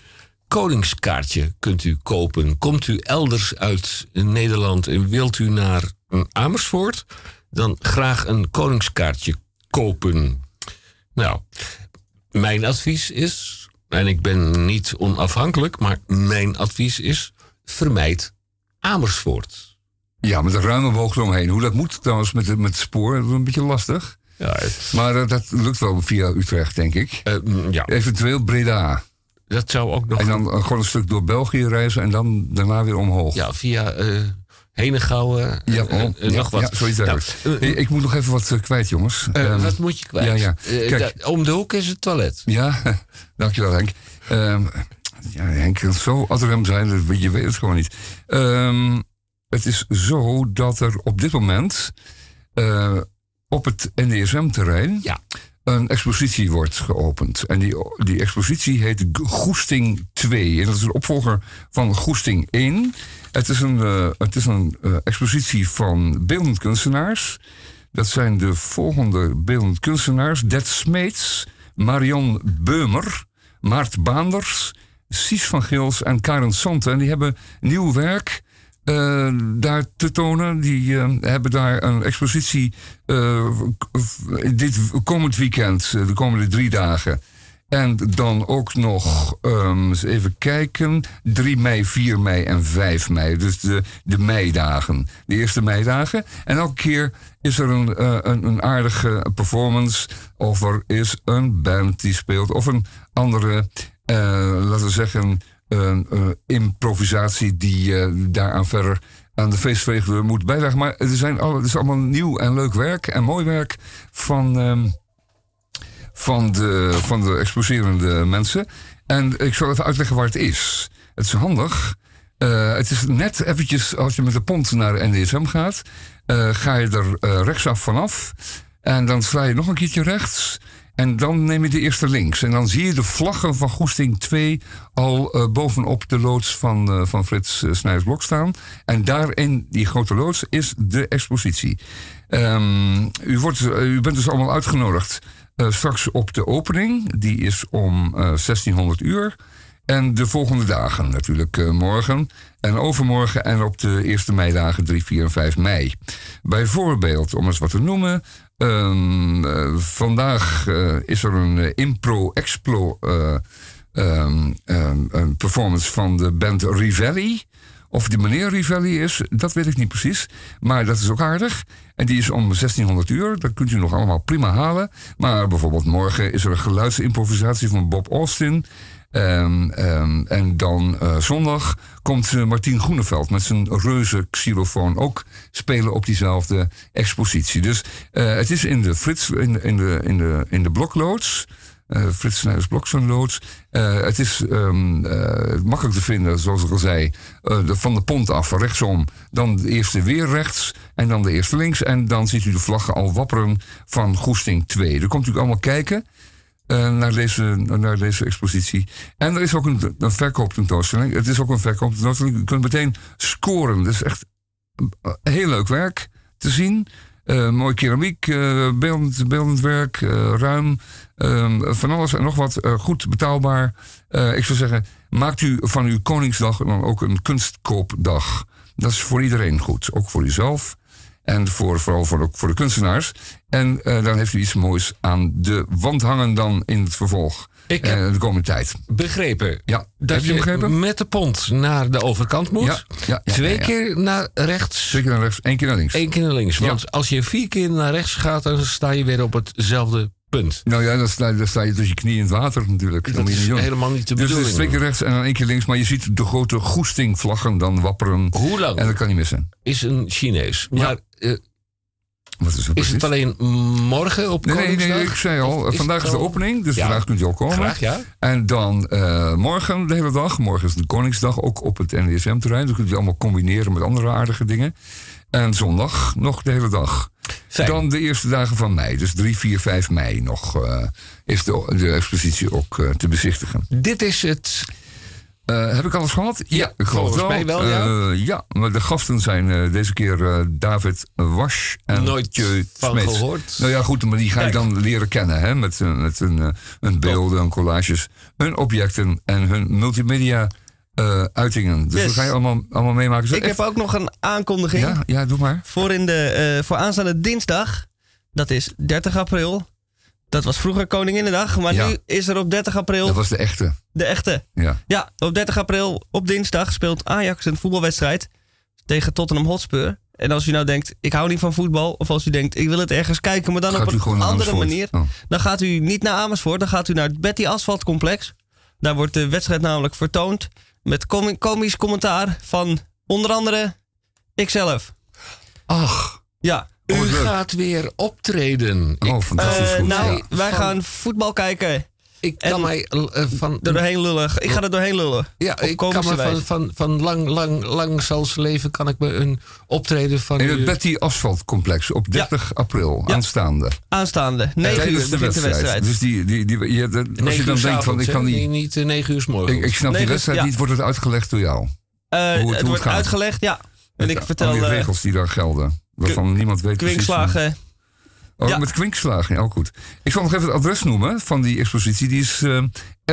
koningskaartje kunt u kopen. Komt u elders uit Nederland en wilt u naar Amersfoort, dan graag een koningskaartje kopen. Nou, mijn advies is, en ik ben niet onafhankelijk, maar mijn advies is: vermijd Amersfoort. Ja, met een ruime boog eromheen. Hoe dat moet trouwens met, het- met het spoor, dat is een beetje lastig. Ja, Maar eh, dat lukt wel via Utrecht, denk ik. ja. Eventueel Breda. Dat zou ook nog. En dan eh, gewoon een stuk door België reizen en dan daarna weer omhoog. Ja, via eh Henegouwen. Ja, eh, oh, eh, ja, nog wat. ja, zoiets Nou, eh, Hey, ik moet nog even wat eh, kwijt, jongens. eh, Ehm, wat moet je kwijt? Ja, ja. Eh, Kijk, om de hoek is het toilet. Ja, dankjewel Henk. Ehm, ja, Henk kan zo adrem zijn, je weet het gewoon niet. Ehm, het is zo dat er op dit moment eh, op het NDSM-terrein een expositie wordt geopend. En die, die expositie heet Goesting 2. En dat is een opvolger van Goesting 1. Het is een, eh, is een eh, expositie van beeldend kunstenaars. Dat zijn de volgende beeldend kunstenaars. Det Smeets, Marion Beumer, Maart Baanders, Sies van Gils en Karen Sante. En die hebben nieuw werk eh, daar te tonen. Die hebben daar een expositie dit komend weekend, de komende drie dagen. En dan ook nog, ehm, even kijken, 3 mei, 4 mei en 5 mei. Dus de, de meidagen, de eerste meidagen. En elke keer is er een, eh, een, een aardige performance. Of er is een band die speelt. Of een andere, eh, laten we zeggen, eh, improvisatie die daaraan verder aan de feestvreugde moet bijdragen. Maar er, zijn alle, het is allemaal nieuw en leuk werk en mooi werk van, ehm, van, de, van de mensen. En ik zal even uitleggen waar het is. Het is handig. Eh, het is net eventjes, als je met de pont naar NDSM gaat, eh, ga je er eh, rechtsaf vanaf. En dan sla je nog een keertje rechts. En dan neem je de eerste links. En dan zie je de vlaggen van Goesting 2 al bovenop de loods van, van Frits uh, Snijdersblok staan. En daarin, die grote loods, is de expositie. Ehm, u, wordt, u bent dus allemaal uitgenodigd eh, straks op de opening. Die is om eh, 1600 uur. En de volgende dagen natuurlijk eh, morgen en overmorgen en op de eerste meidagen 3, 4 en 5 mei. Bijvoorbeeld, om eens wat te noemen, ehm, eh, vandaag eh, is er een eh, impro-explo eh, ehm, ehm, een performance van de band Rivelli. Of die meneer Rivelli is, dat weet ik niet precies. Maar dat is ook aardig. En die is om 1600 uur. Dat kunt u nog allemaal prima halen. Maar bijvoorbeeld morgen is er een geluidsimprovisatie van Bob Austin. Ehm, ehm, en dan eh, zondag komt eh, Martien Groeneveld met zijn reuze xylofoon ook spelen op diezelfde expositie. Dus eh, het is in de Frits, in de, in de, in de blokloods. Eh Frits Snijders Blokzoonloods. Eh het is ehm, eh, makkelijk te vinden, zoals ik al zei, van de pont af, rechtsom. Dan de eerste weer rechts en dan de eerste links. En dan ziet u de vlaggen al wapperen van Goesting 2. Daar komt u allemaal kijken. naar, deze, naar deze expositie. En er is ook een, een verkooptentoonstelling. Het is ook een verkooptentoonstelling. U kunt meteen scoren. Het is echt heel leuk werk te zien. Mooi keramiek, eh, beeldend, werk, ruim. Ehm, van alles en nog wat. eh, goed betaalbaar. Eh, ik zou zeggen, maakt u van uw Koningsdag dan ook een kunstkoopdag. Dat is voor iedereen goed. Ook voor uzelf. En voor, vooral voor de, voor de kunstenaars. En eh, dan heeft u iets moois aan de wand hangen dan in het vervolg. Ik heb de komende tijd. Begrepen. Ja, Dat heb je begrepen? met de pont naar de overkant moet. Ja, ja, ja, twee keer naar rechts. Twee keer naar rechts, één keer naar links. Eén keer naar links. Want als je vier keer naar rechts gaat, dan sta je weer op hetzelfde punt. Nou ja, dan sta, dan sta je tussen je knieën in het water natuurlijk. Dat is niet helemaal niet de Dus het is bedoeling. twee keer rechts en dan één keer links. Maar je ziet de grote goestingvlaggen dan wapperen. Hoe lang En dat kan niet missen. is een Chinees? Maar eh, Wat is, het is het alleen morgen op Nee, nee, Koningsdag? nee, ik zei al, Of vandaag is de opening, dus Ja. vandaag kunt u al komen. Graag, ja. En dan eh, morgen de hele dag. Morgen is de Koningsdag, ook op het NDSM-terrein. Dat kunt u allemaal combineren met andere aardige dingen. En zondag nog de hele dag. Fijn. Dan de eerste dagen van mei, dus 3, 4, 5 mei nog, eh, is de, de expositie ook eh, te bezichtigen. Dit is het. Eh, heb ik alles gehad? Ja, ik geloof volgens mij wel, ja. Ja, maar de gasten zijn deze keer David Wasch en Nooit Tjeu van gehoord. Nou ja, goed, maar die ga je dan leren kennen. Hè, met met hun, eh, hun beelden, collages, hun objecten en hun multimedia eh, uitingen. Dus Yes. dat ga je allemaal, allemaal meemaken. Zo Ik heb ook nog een aankondiging. ja, ja, doe maar. Voor, in de, eh, voor aanstaande dinsdag. Dat is 30 april. Dat was vroeger Koninginnedag. Maar Ja. nu is er op 30 april Dat was de echte. de echte. Ja. Ja, op 30 april op dinsdag speelt Ajax een voetbalwedstrijd tegen Tottenham Hotspur. En als u nou denkt, ik hou niet van voetbal. Of als u denkt, ik wil het ergens kijken, maar dan Gaat op een andere manier. Oh. Dan gaat u niet naar Amersfoort, dan gaat u naar het Betty Asphalt Complex. Daar wordt de wedstrijd namelijk vertoond. Met komisch commentaar van onder andere ikzelf. Ach, Ja. U Oh, gaat weer optreden. Ik, oh, fantastisch goed. nou, Ja. wij van- gaan voetbal kijken. Ik kan en- mij eh, van. Er doorheen lullen. Ik ga er doorheen lullen. Ja, Op ik kan me van, van, van lang, lang, lang zal ze leven, kan ik me een optreden van. In het Betty Asphalt Complex op 30 april, Ja. aanstaande. Aanstaande. 9 Tijdens uur de wedstrijd. Dus die, die, die, je, als je dan denkt van, ik kan hè? niet... Niet eh, negen uur s morgens. Ik, ik snap die wedstrijd ja. niet, wordt het uitgelegd door jou? Eh, hoe het het wordt gaat. uitgelegd, ja. En ik vertel al die eh, regels die daar gelden. Waarvan niemand weet precies. kwinkslagen. Oh, Ja. met kwinkslagen, ja, ook goed. Ik zal nog even het adres noemen van die expositie. Die is eh,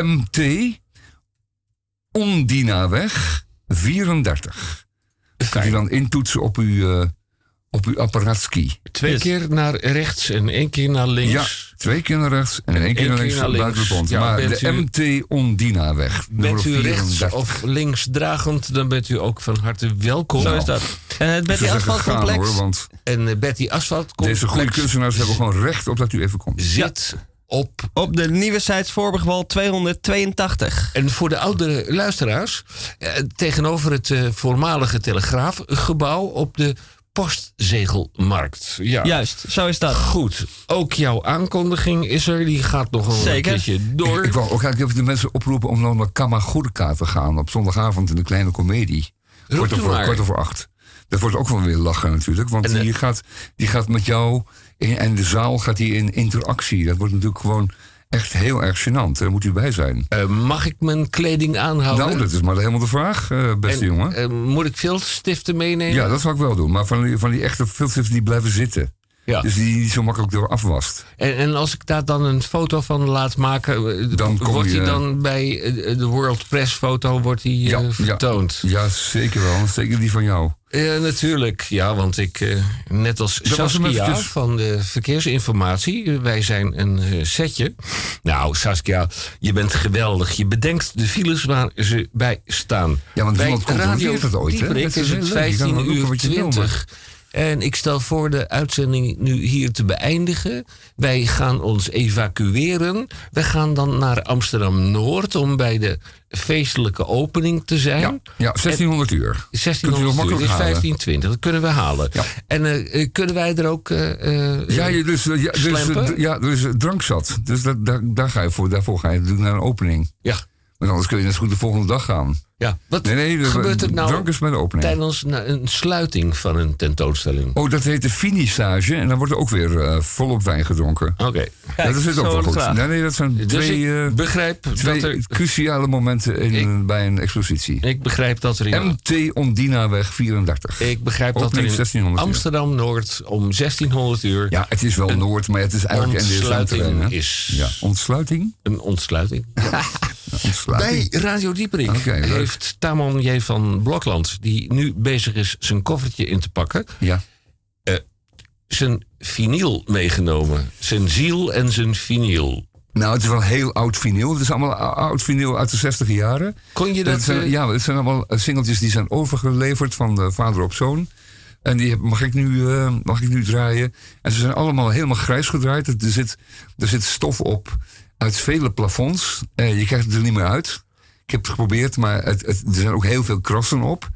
MT Ondinaweg 34. Dat kan je dan intoetsen op uw, eh, op uw apparaatski. Twee Yes. keer naar rechts en één keer naar links. Ja, twee keer naar rechts en één keer naar links, naar links. Ja, maar de u- MT Ondinaweg, Bent u rechts 34. of links dragend, dan bent u ook van harte welkom. Zo is dat. En het Betty Asphalt gaan, Complex. hoor, want En eh, Betty Asphalt deze goede kunstenaars hebben gewoon recht op dat u even komt. zit op... Op de nieuwe site Voorburgwal 282. En voor de oudere luisteraars, eh, tegenover het eh, voormalige telegraafgebouw op de postzegelmarkt. Ja. Juist, zo is dat. Goed, ook jouw aankondiging is er. Die gaat nog een Zeker. keertje door. Ik, ik wou ook eigenlijk even de mensen oproepen om dan naar Kamagurka te gaan op zondagavond in de kleine komedie. U over, acht. Dat wordt ook wel weer lachen natuurlijk. Want En, eh, die, gaat, die gaat met jou in, en de zaal gaat die in interactie. Dat wordt natuurlijk gewoon echt heel erg gênant. Daar moet u bij zijn. Eh, mag ik mijn kleding aanhouden? Nou, dat is maar helemaal de vraag, eh, beste En, jongen. eh, moet ik viltstiften meenemen? Ja, dat zou ik wel doen. Maar van die, van die echte filters die blijven zitten. Ja. Dus die niet zo makkelijk door afwast. En, en als ik daar dan een foto van laat maken, Dan wordt die dan bij de World Press foto wordt die, vertoond? Ja, zeker wel. Zeker die van jou. Ja, natuurlijk. Ja, want ik, eh, net als Dat Saskia eventjes. van de verkeersinformatie, eh, wij zijn een eh, setje. Nou, Saskia, je bent geweldig. Je bedenkt de files waar ze bij staan. Ja, want bij iemand controleert het ooit, hè? Dat is het leuk. Je kan 15 wel roepen uur wat je wil, 20. En ik stel voor de uitzending nu hier te beëindigen. Wij gaan ons evacueren. We gaan dan naar Amsterdam-Noord om bij de feestelijke opening te zijn. Ja, ja 1600 uur. Kunt u nog 1600 uur, halen. 1520. Dat kunnen we halen. En eh, eh, kunnen wij er ook eh, Ja, dus, ja, dus, ja, dus drankzat. Dus dat, daar, daar ga je voor, daarvoor ga je naar een opening. Ja. Want anders kun je net zo goed de volgende dag gaan. Ja, wat nee, nee, de- gebeurt er nou Drank is bij de opening. tijdens een sluiting van een tentoonstelling? Oh, dat heet de finissage. En dan wordt er ook weer eh, volop wijn gedronken. Oké. Ja, dat is ook wel goed. Nee, nee, dat zijn Dus twee, ik eh, begrijp twee dat er... cruciale momenten in, bij een expositie. Ik begrijp dat er in MT Ondinaweg 34. Ik begrijp dat er in 1600 uur. Amsterdam-Noord om 1600 uur... Ja, het is wel Noord, maar het is eigenlijk ontsluiting is. Ja, ontsluiting? Een ontsluiting. ontsluiting. Bij Radio Dieperik heeft Tamon J. van Blokland... die nu bezig is zijn koffertje in te pakken... Ja. eh, zijn vinyl meegenomen. Zijn ziel en zijn vinyl. Nou, het is wel heel oud vinyl. Het is allemaal ou- oud vinyl uit de 60 jaren. Kon je dat, Het zijn, eh, ja, het zijn allemaal eh, singeltjes die zijn overgeleverd van de vader op zoon. En die mag ik, nu, mag ik nu draaien. En ze zijn allemaal helemaal grijs gedraaid. Er zit, er zit stof op uit vele plafonds. Eh, je krijgt het er niet meer uit. Ik heb het geprobeerd, maar het, het- er zijn ook heel veel krassen op.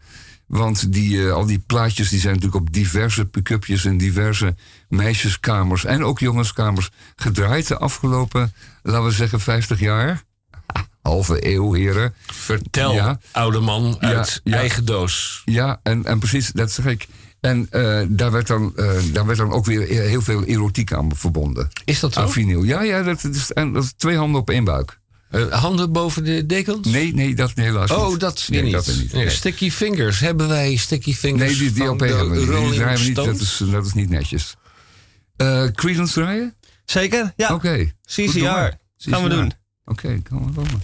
Want die, eh, al die plaatjes die zijn natuurlijk op diverse pick-upjes en diverse meisjeskamers en ook jongenskamers gedraaid de afgelopen, laten we zeggen, 50 jaar. Halve eeuw, heren. Vertel, oude man, uit eigen doos. Ja, en, en precies, dat zeg ik. En eh, daar, werd dan, eh, daar werd dan ook weer heel veel erotiek aan verbonden. Is dat zo? Aan vinyl. Ja, ja dat, is, en dat is twee handen op één buik. Eh, handen boven de dekens? Nee, nee, dat helaas niet. Oh, dat nee, niet. Dat niet. Nee. Sticky Fingers. Hebben wij Sticky Fingers Nee, die, die LP hebben we niet. Die Rolling draaien we niet. Dat is, dat is niet netjes. Eh Creedence draaien? Zeker, ja. Oké. CCR. Gaan we doen. Oké, kan we komen.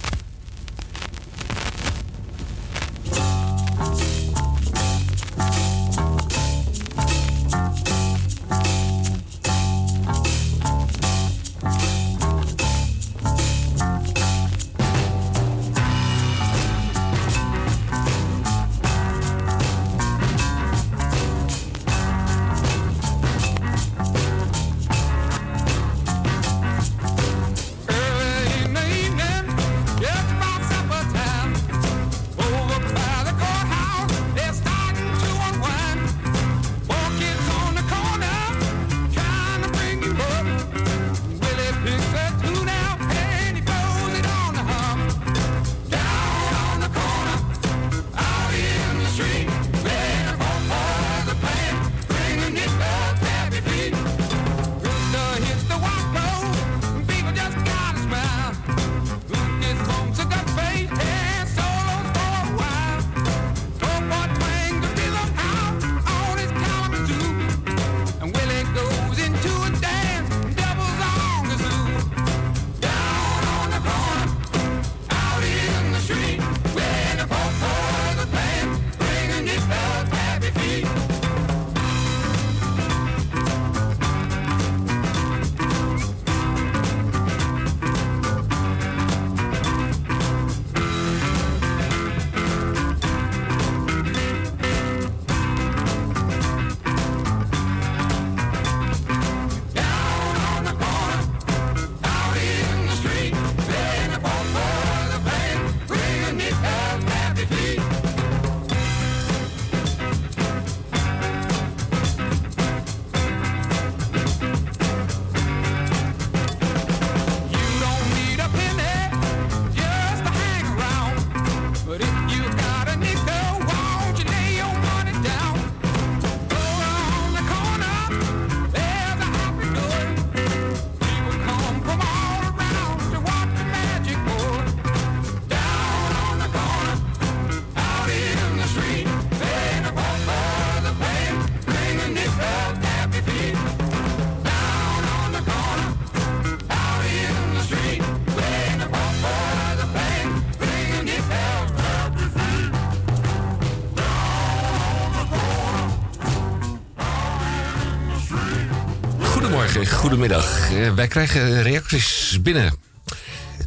Goedemiddag. Eh, wij krijgen reacties binnen.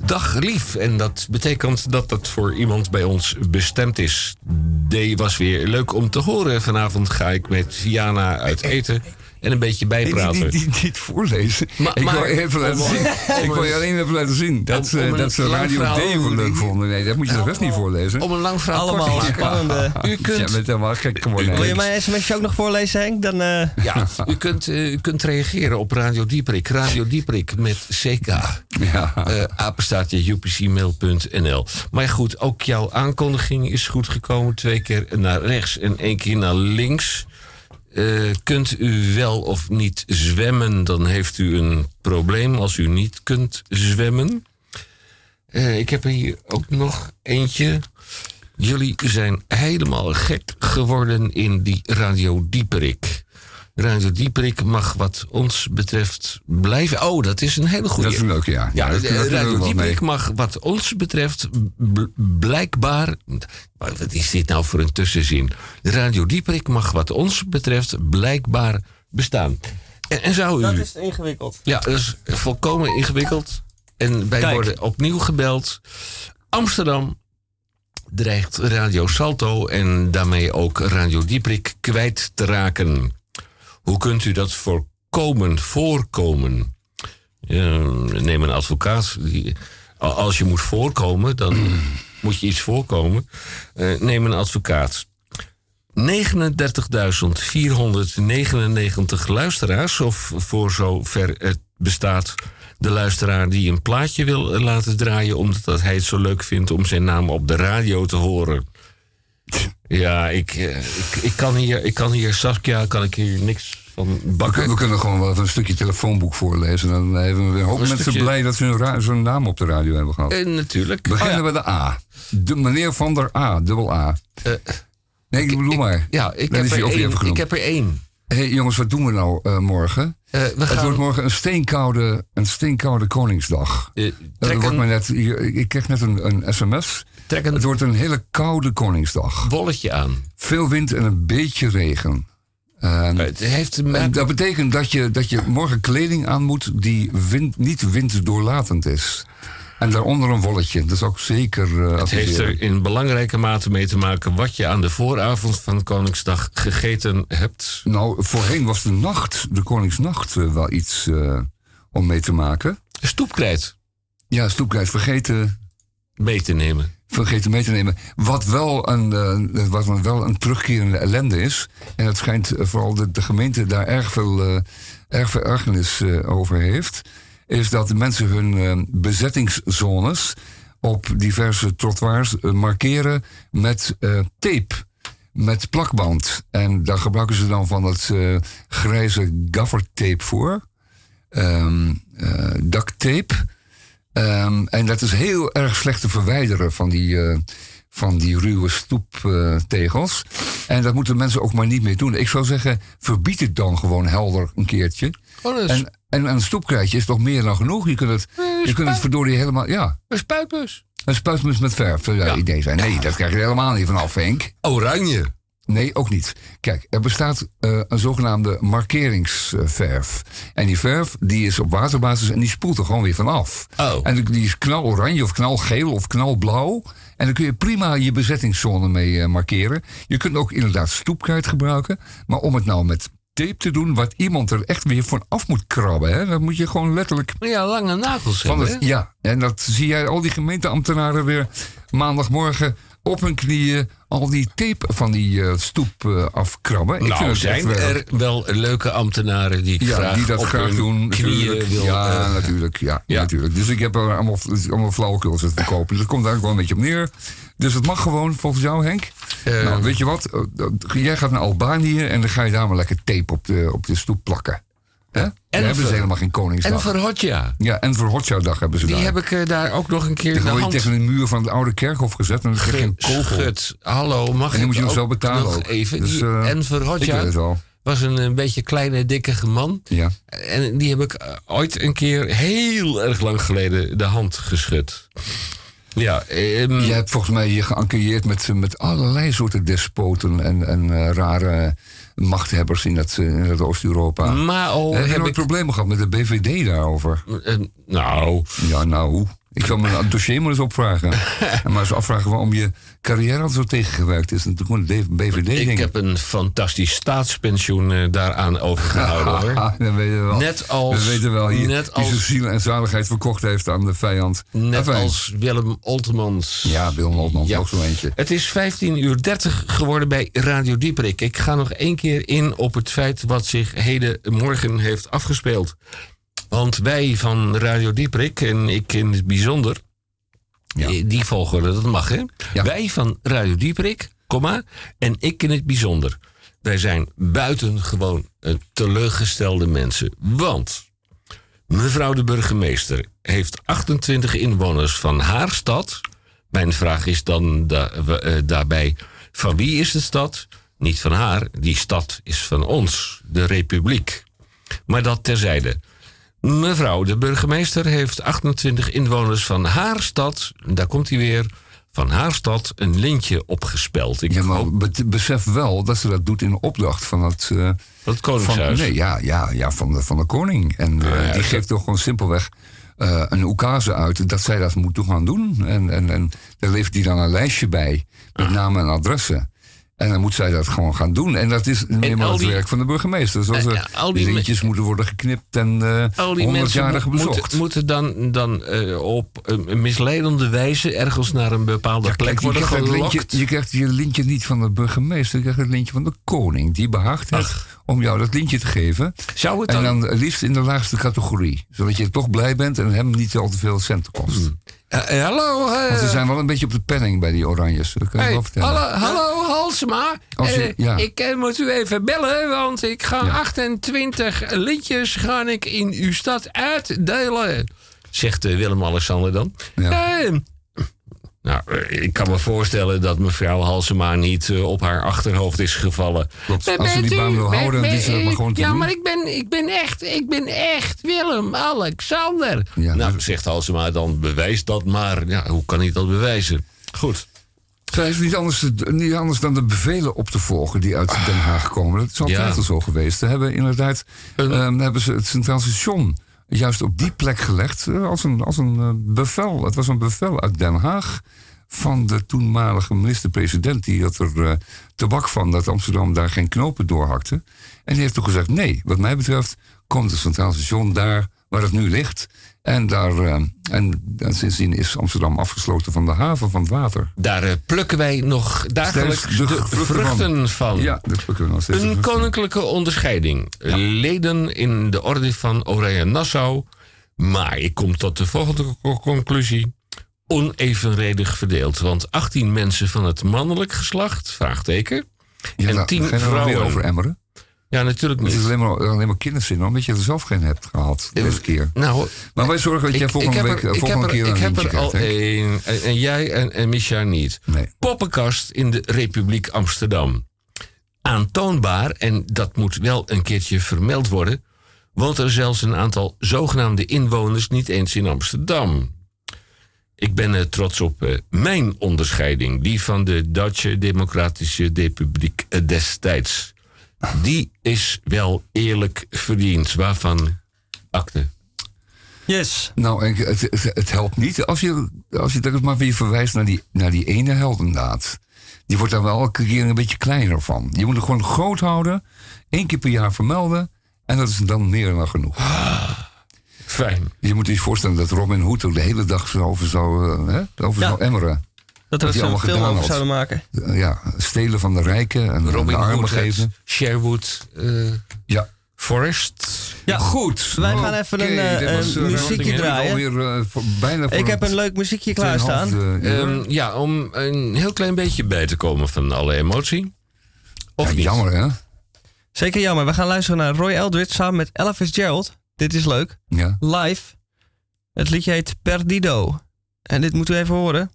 Dag lief, en dat betekent dat het voor iemand bij ons bestemd is. D was weer leuk om te horen. Vanavond ga ik met Jana uit eten en een beetje bijpraten. Niet, niet, niet voorlezen. Maar- ik wil even laten zien. ik wil je een- alleen even laten zien. Dat, om ze- een dat ze Radio D leuk vonden. Nee, dat moet je de rest niet voorlezen. Om een lang verhaal Allemaal kort te maken. spannende. U kunt, Je bent helemaal gek geworden. Wil je mijn sms'je ook nog voorlezen, Henk? Dan, eh, ja, u kunt, eh, u kunt reageren op Radio Dieprik. Radio Dieprik met CK. Ja. Eh apenstaatje upcmail.nl. Maar goed, ook jouw aankondiging is goed gekomen. Twee keer naar rechts en één keer naar links. Eh, kunt u wel of niet zwemmen, dan heeft u een probleem als u niet kunt zwemmen. Eh, ik heb er hier ook nog eentje. Jullie zijn helemaal gek geworden in die Radio Dieperik. Radio Dieperik mag wat ons betreft blijven. Oh, dat is een hele goede. Dat is een leuke, ja. Eh, Radio wel mee. Dieperik mag wat ons betreft bl- blijkbaar... Wat is dit nou voor een tussenzin? Radio Dieperik mag wat ons betreft blijkbaar bestaan. En, en zou u... dat is ingewikkeld. Ja, dat is volkomen ingewikkeld. En wij Kijk. worden opnieuw gebeld. Amsterdam dreigt Radio Salto en daarmee ook Radio Dieprik kwijt te raken. Hoe kunt u dat voorkomen, voorkomen? Neem een advocaat. Die, als je moet voorkomen, dan moet je iets voorkomen. Eh, neem een advocaat. 39.499 luisteraars, of voor zover het bestaat, de luisteraar die een plaatje wil eh, laten draaien, omdat hij het zo leuk vindt om zijn naam op de radio te horen. Ja, ik, eh, ik, ik, kan, hier, ik kan hier, Saskia, kan ik hier niks van We, bakken. we kunnen gewoon wel even een stukje telefoonboek voorlezen. Dan hebben we weer een hoop Een mensen stukje- blij dat ze hun naam op de radio hebben gehad. Eh, natuurlijk. Beginnen Oh, ja. bij de A. De meneer van der A, dubbel A. Eh, nee, ik bedoel maar. Ja, ik heb, er één, ik heb er één. Hé hey, jongens, wat doen we nou morgen? We Het gaan- wordt morgen een steenkoude, een steenkoude Koningsdag. Wordt een- maar net, hier, ik kreeg net een, een sms. Trek een Het wordt een hele koude Koningsdag. bolletje aan. Veel wind en een beetje regen. En, Het heeft en dat betekent dat je, dat je morgen kleding aan moet die wind, niet winddoorlatend is. En daaronder een wolletje. Dat is ook zeker eh Het heeft er in belangrijke mate mee te maken wat je aan de vooravond van Koningsdag gegeten hebt. Nou, voorheen was de nacht, de Koningsnacht, eh, wel iets eh, om mee te maken. Stoepkrijt Ja, stoepkrijt vergeten, mee te nemen. Vergeten mee te nemen. Wat wel een, eh, wat wel een terugkerende ellende is. En het schijnt eh, vooral de, de gemeente daar erg veel, eh, erg veel ergernis over heeft. Is dat de mensen hun bezettingszones op diverse trottoirs markeren met tape. Met plakband. En daar gebruiken ze dan van eh, grijze gaffertape voor. Eh, duct tape. Ehm, en dat is heel erg slecht te verwijderen van die, eh, van die ruwe stoeptegels. en dat moeten mensen ook maar niet meer doen. Ik zou zeggen, verbied het dan gewoon helder een keertje. Oh, is En, en een stoepkrijtje is toch meer dan genoeg? Je kunt het, je kunt het verdorie helemaal... Ja, een spuitbus. een spuitmus met verf, zou ja. idee zijn. Nee, dat krijg je er helemaal niet vanaf, Henk. Oranje. Nee, ook niet. Kijk, er bestaat eh, een zogenaamde markeringsverf. En die verf die is op waterbasis en die spoelt er gewoon weer vanaf. Oh. En die is knaloranje of knalgeel of knalblauw. En dan kun je prima je bezettingszone mee eh, markeren. Je kunt ook inderdaad stoepkruid gebruiken. Maar om het nou met tape te doen, wat iemand er echt weer van af moet krabben, hè, dan moet je gewoon letterlijk Ja, lange nagels van hebben. het, ja, en dat zie jij al die gemeenteambtenaren weer maandagmorgen op hun knieën al die tape van die eh, stoep eh, afkrabben. Ik vind Nou, het zijn echt er wel leuke ambtenaren die, ja, graag die dat op graag doen. knieën natuurlijk. wil, ja, eh, natuurlijk. Ja, ja. natuurlijk. Dus ik heb er allemaal, allemaal flauwekul te verkopen. Dat komt eigenlijk wel een beetje op neer. Dus het mag gewoon, volgens jou, Henk. Nou, weet je wat? Jij gaat naar Albanië en dan ga je daar maar lekker tape op de, op de stoep plakken. Daar hebben ze voor- helemaal geen Koningsdag. En voor Hotja. Ja, en voor Hotjoudag hebben ze Die daar. heb ik eh, daar ook nog een keer gooi je hand tegen de muur van het oude kerkhof gezet en dan krijg je een kogel. Hallo, mag En ik moet je zo betalen nog ook. Even. Dus, eh, ik weet Hotja was een, een beetje kleine, dikke man. Ja. En die heb ik eh, ooit een keer heel erg lang geleden de hand geschud. Ja, ehm, Je hebt volgens mij je geënquilleerd met, met allerlei soorten despoten en, en rare machthebbers in dat, eh, dat Oost-Europa. Maar al heb heb ik- problemen gehad met de BVD daarover? Eh, nou. Ja, nou. Ik zal mijn dossier maar eens opvragen. en maar eens afvragen waarom je carrière al zo tegengewerkt is. En toen gewoon de BVD Ik heb een fantastisch staatspensioen eh, daaraan overgehouden hoor. dat weten we wel. Net als- We weten wel hier, net die als- zijn ziel en zaligheid verkocht heeft aan de vijand. Net Afijn. als Willem Oltemans. Ja, Willem Oltmans, ook zo eentje. Het is 15 uur 30 geworden bij Radio Dieperik. Ik ga nog één keer in op het feit wat zich heden morgen heeft afgespeeld. Want wij van Radio Dieperik, en ik in het bijzonder, eh, die volgorde, dat mag hè. Wij van Radio Dieperik, komma, en ik in het bijzonder. Wij zijn buitengewoon eh, teleurgestelde mensen. Want mevrouw de burgemeester heeft 28 inwoners van haar stad. Mijn vraag is dan da- eh, daarbij: van wie is de stad? Niet van haar, die stad is van ons, de Republiek. Maar dat terzijde. Mevrouw de burgemeester heeft 28 inwoners van haar stad, daar komt hij weer, van haar stad een lintje opgespeld. Ik Ja, maar besef wel dat ze dat doet in opdracht van het... eh, Van het Koningshuis. Van, nee, ja, ja, ja van, de, van de koning. En eh, ja, die geeft toch gewoon simpelweg eh, een oekase uit dat zij dat moet gaan doen. En, en, en daar levert hij dan een lijstje bij met namen en adressen. En dan moet zij dat gewoon gaan doen. En dat is eenmaal al het die- werk van de burgemeester. Zoals En, er al die lintjes moeten worden geknipt en eh Al die mensen honderdjarige mo- bezocht. moeten, moeten dan, dan eh, op een misleidende wijze ergens naar een bepaalde plek worden gelokt. lintje, je krijgt je lintje niet van de burgemeester, je krijgt het lintje van de koning. Die behaagt het om jou dat lintje te geven. Zou het en dan- dan liefst in de laagste categorie. Zodat je toch blij bent en hem niet al te veel centen kost. Eh, eh, hallo, Want ze zijn wel een beetje op de penning bij die oranjes. Dat kan ik hey, wel vertellen. hallo, hallo Halsema. Als je- Eh, ja. Ik eh, moet u even bellen, want ik ga 28 liedjes ga ik in uw stad uitdelen. Zegt Willem-Alexander dan. Eh, nou, eh, ik kan me voorstellen dat mevrouw Halsema niet eh, op haar achterhoofd is gevallen. Klopt. Als ze die baan wil houden, dan is ze dat maar gewoon te Ja, doen. maar ik ben, ik ben echt, ik ben echt Willem-Alexander. nou, zegt Halsema dan, bewijs dat maar. Ja, hoe kan ik dat bewijzen? Goed. Zij heeft niet anders, niet anders dan de bevelen op te volgen die uit Den Haag komen. Dat is altijd Ja. al zo geweest. Ze hebben inderdaad ehm, hebben ze het Centraal Station juist op die plek gelegd eh, als een, als een eh, bevel. Het was een bevel uit Den Haag van de toenmalige minister-president. Die had er eh, tabak van dat Amsterdam daar geen knopen doorhakte. En die heeft toen gezegd, nee, wat mij betreft komt het Centraal Station daar waar het nu ligt. En, daar, eh, en, en sindsdien is Amsterdam afgesloten van de haven van het water. Daar eh, plukken wij nog dagelijks de, de vruchten van. Ja, dat plukken we nog steeds. Een koninklijke onderscheiding. Leden in de orde van Oranje Nassau. Maar ik kom tot de volgende co- conclusie. Onevenredig verdeeld. Want 18 mensen van het mannelijk geslacht, vraagteken. Ja, en nou, 10 ga je nou vrouwen. over emmeren? Ja, natuurlijk Het niet. is alleen maar, alleen maar kinderzin, omdat je er zelf geen hebt gehad deze keer. Nou, maar wij zorgen dat jij volgende week er- eh, ik volgende heb er, keer ik heb er al één. En, en jij en, en Micha niet. Poppenkast in de Republiek Amsterdam. Aantoonbaar, en dat moet wel een keertje vermeld worden... woont er zelfs een aantal zogenaamde inwoners niet eens in Amsterdam. Ik ben trots op eh, mijn onderscheiding, die van de Duitse Democratische Republiek eh, destijds. Die is wel eerlijk verdiend. Waarvan akte. Yes. Nou, en het, het, het helpt niet als je, als je er maar weer verwijst naar die, naar die ene heldendaad. Die wordt daar wel elke keer een beetje kleiner van. Je moet het gewoon groot houden, één keer per jaar vermelden... en dat is dan meer dan genoeg. Fijn. Je moet je voorstellen dat Robin Hood er de hele dag zo over zou, eh, hè, over Ja. zou emmeren. Dat we er zo'n allemaal film gedaan over had. zouden maken. Ja, stelen van de rijken en Robin de armen geven. Sherwood eh, Ja. Forest. Ja, goed. Wij gaan even een, eh, een eh, muziekje draaien. Alweer, voor- bijna voor Ik heb een leuk muziekje klaarstaan. 2,5 uur. Ehm, ja, om een heel klein beetje bij te komen van alle emotie. Of niet? Jammer, hè? Zeker jammer. We gaan luisteren naar Roy Eldridge samen met Ella Fitzgerald. Dit is leuk. Ja. Live. Het liedje heet Perdido. En dit moeten we even horen.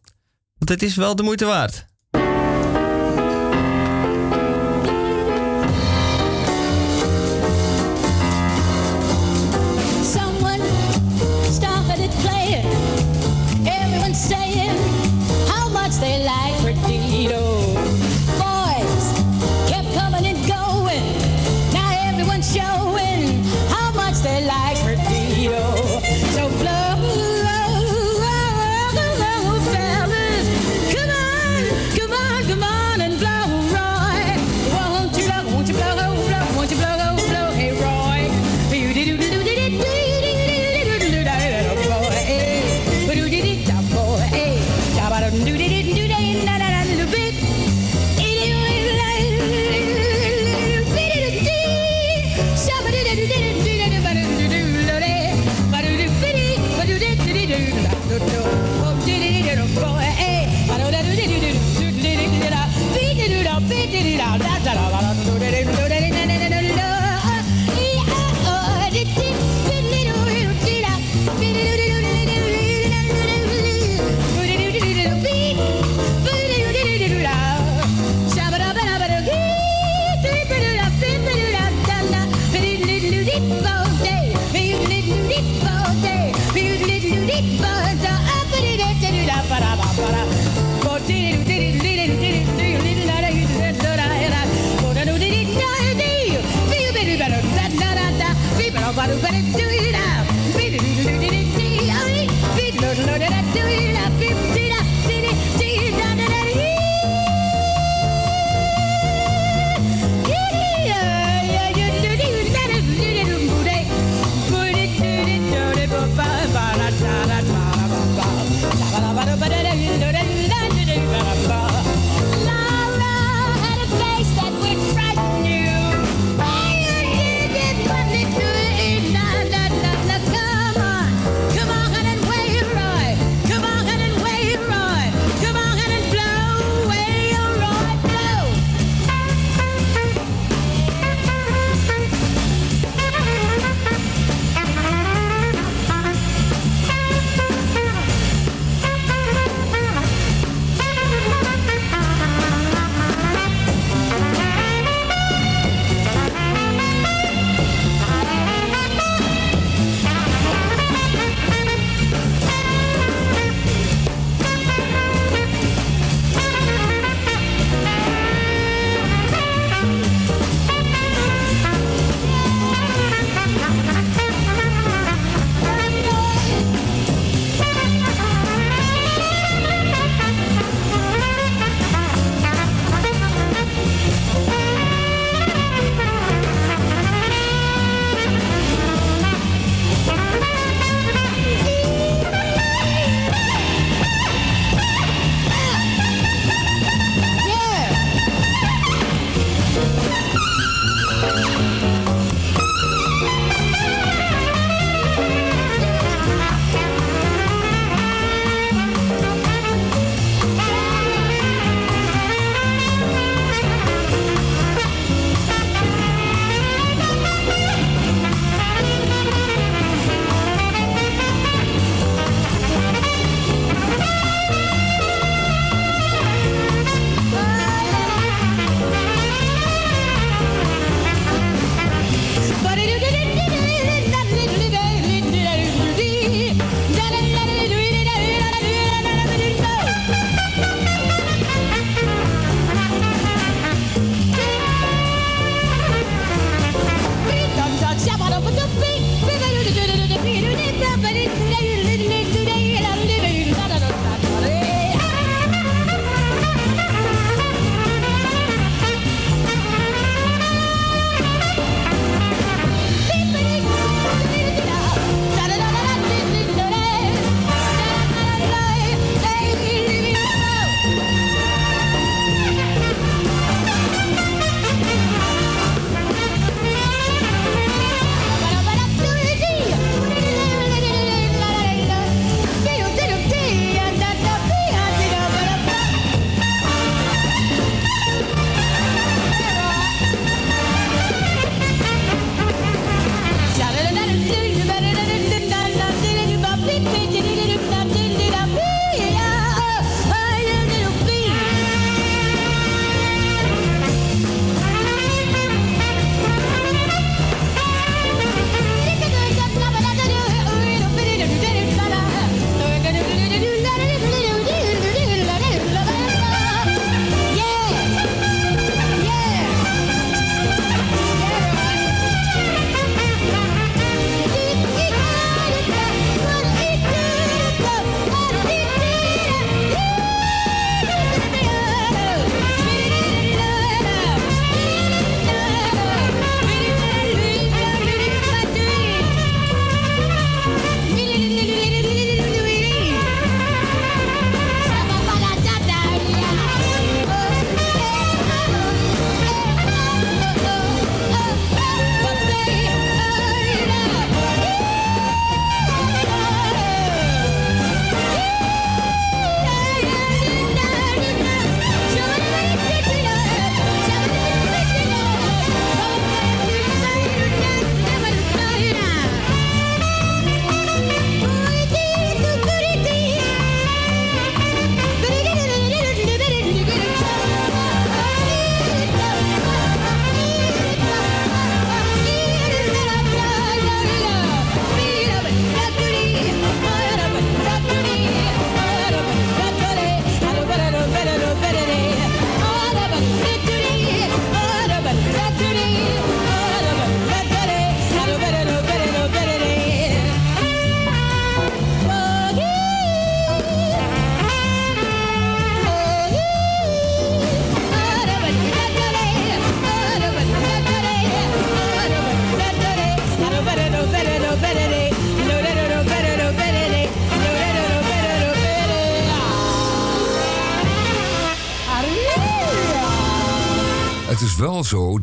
Want het is wel de moeite waard. Someone started playing. Everyone's saying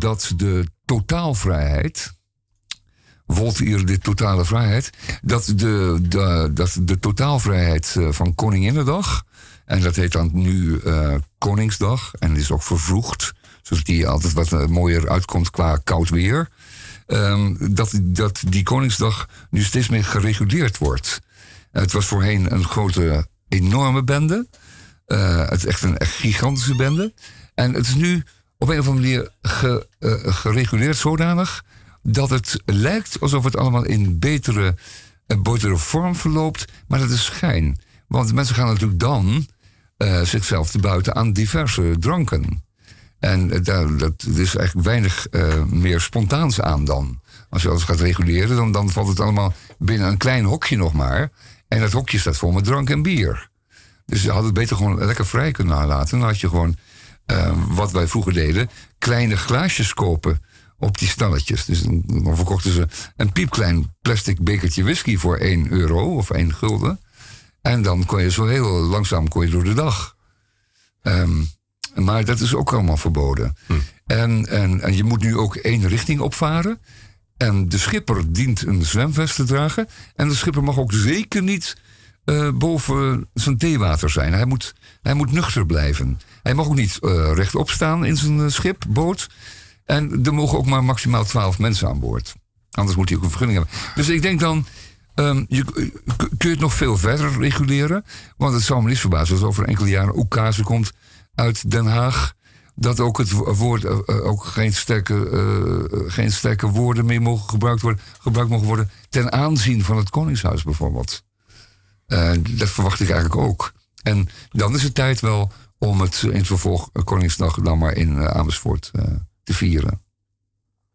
dat de totaalvrijheid. Voltaire de totale vrijheid. Dat de, dat de totaalvrijheid eh, van Koninginnedag. En dat heet dan nu eh, Koningsdag. En is ook vervroegd. Zodat die altijd wat eh, mooier uitkomt qua koud weer. Ehm, dat, dat die Koningsdag nu steeds meer gereguleerd wordt. Het was voorheen een grote, enorme bende. Het is echt een echt gigantische bende. En het is nu op een of andere manier eh, gereguleerd zodanig dat het lijkt alsof het allemaal in betere, eh, betere vorm verloopt, maar dat is schijn. Want mensen gaan natuurlijk dan eh, zichzelf te buiten aan diverse dranken. En daar, dat is eigenlijk weinig meer spontaans aan dan. Als je alles gaat reguleren, dan, dan valt het allemaal binnen een klein hokje nog maar. En dat hokje staat vol met drank en bier. Dus je had het beter gewoon lekker vrij kunnen nalaten. Dan had je gewoon, eh, wat wij vroeger deden, kleine glaasjes kopen op die stalletjes. Dus dan, verkochten ze een piepklein plastic bekertje whisky voor 1 euro of 1 gulden. En dan kon je zo heel langzaam kon je door de dag. Ehm, maar dat is ook allemaal verboden. En, en, en je moet nu ook één richting opvaren. En de schipper dient een zwemvest te dragen. En de schipper mag ook zeker niet eh, boven zijn theewater zijn. Hij moet, hij moet nuchter blijven. Hij mag ook niet eh, rechtop staan in zijn eh, schip, boot. En er mogen ook maar maximaal twaalf mensen aan boord. Anders moet hij ook een vergunning hebben. Dus ik denk dan, ehm, je, k- kun je het nog veel verder reguleren? Want het zou me niet verbazen als over enkele jaren ook kazen komt uit Den Haag. Dat ook het wo- woord, eh, eh, ook geen sterke, eh, geen sterke woorden meer mogen gebruikt worden, gebruikt mogen worden. Ten aanzien van het Koningshuis bijvoorbeeld. Eh, dat verwacht ik eigenlijk ook. En dan is het tijd wel om het in het vervolg Koningsdag dan maar in eh, Amersfoort eh, te vieren.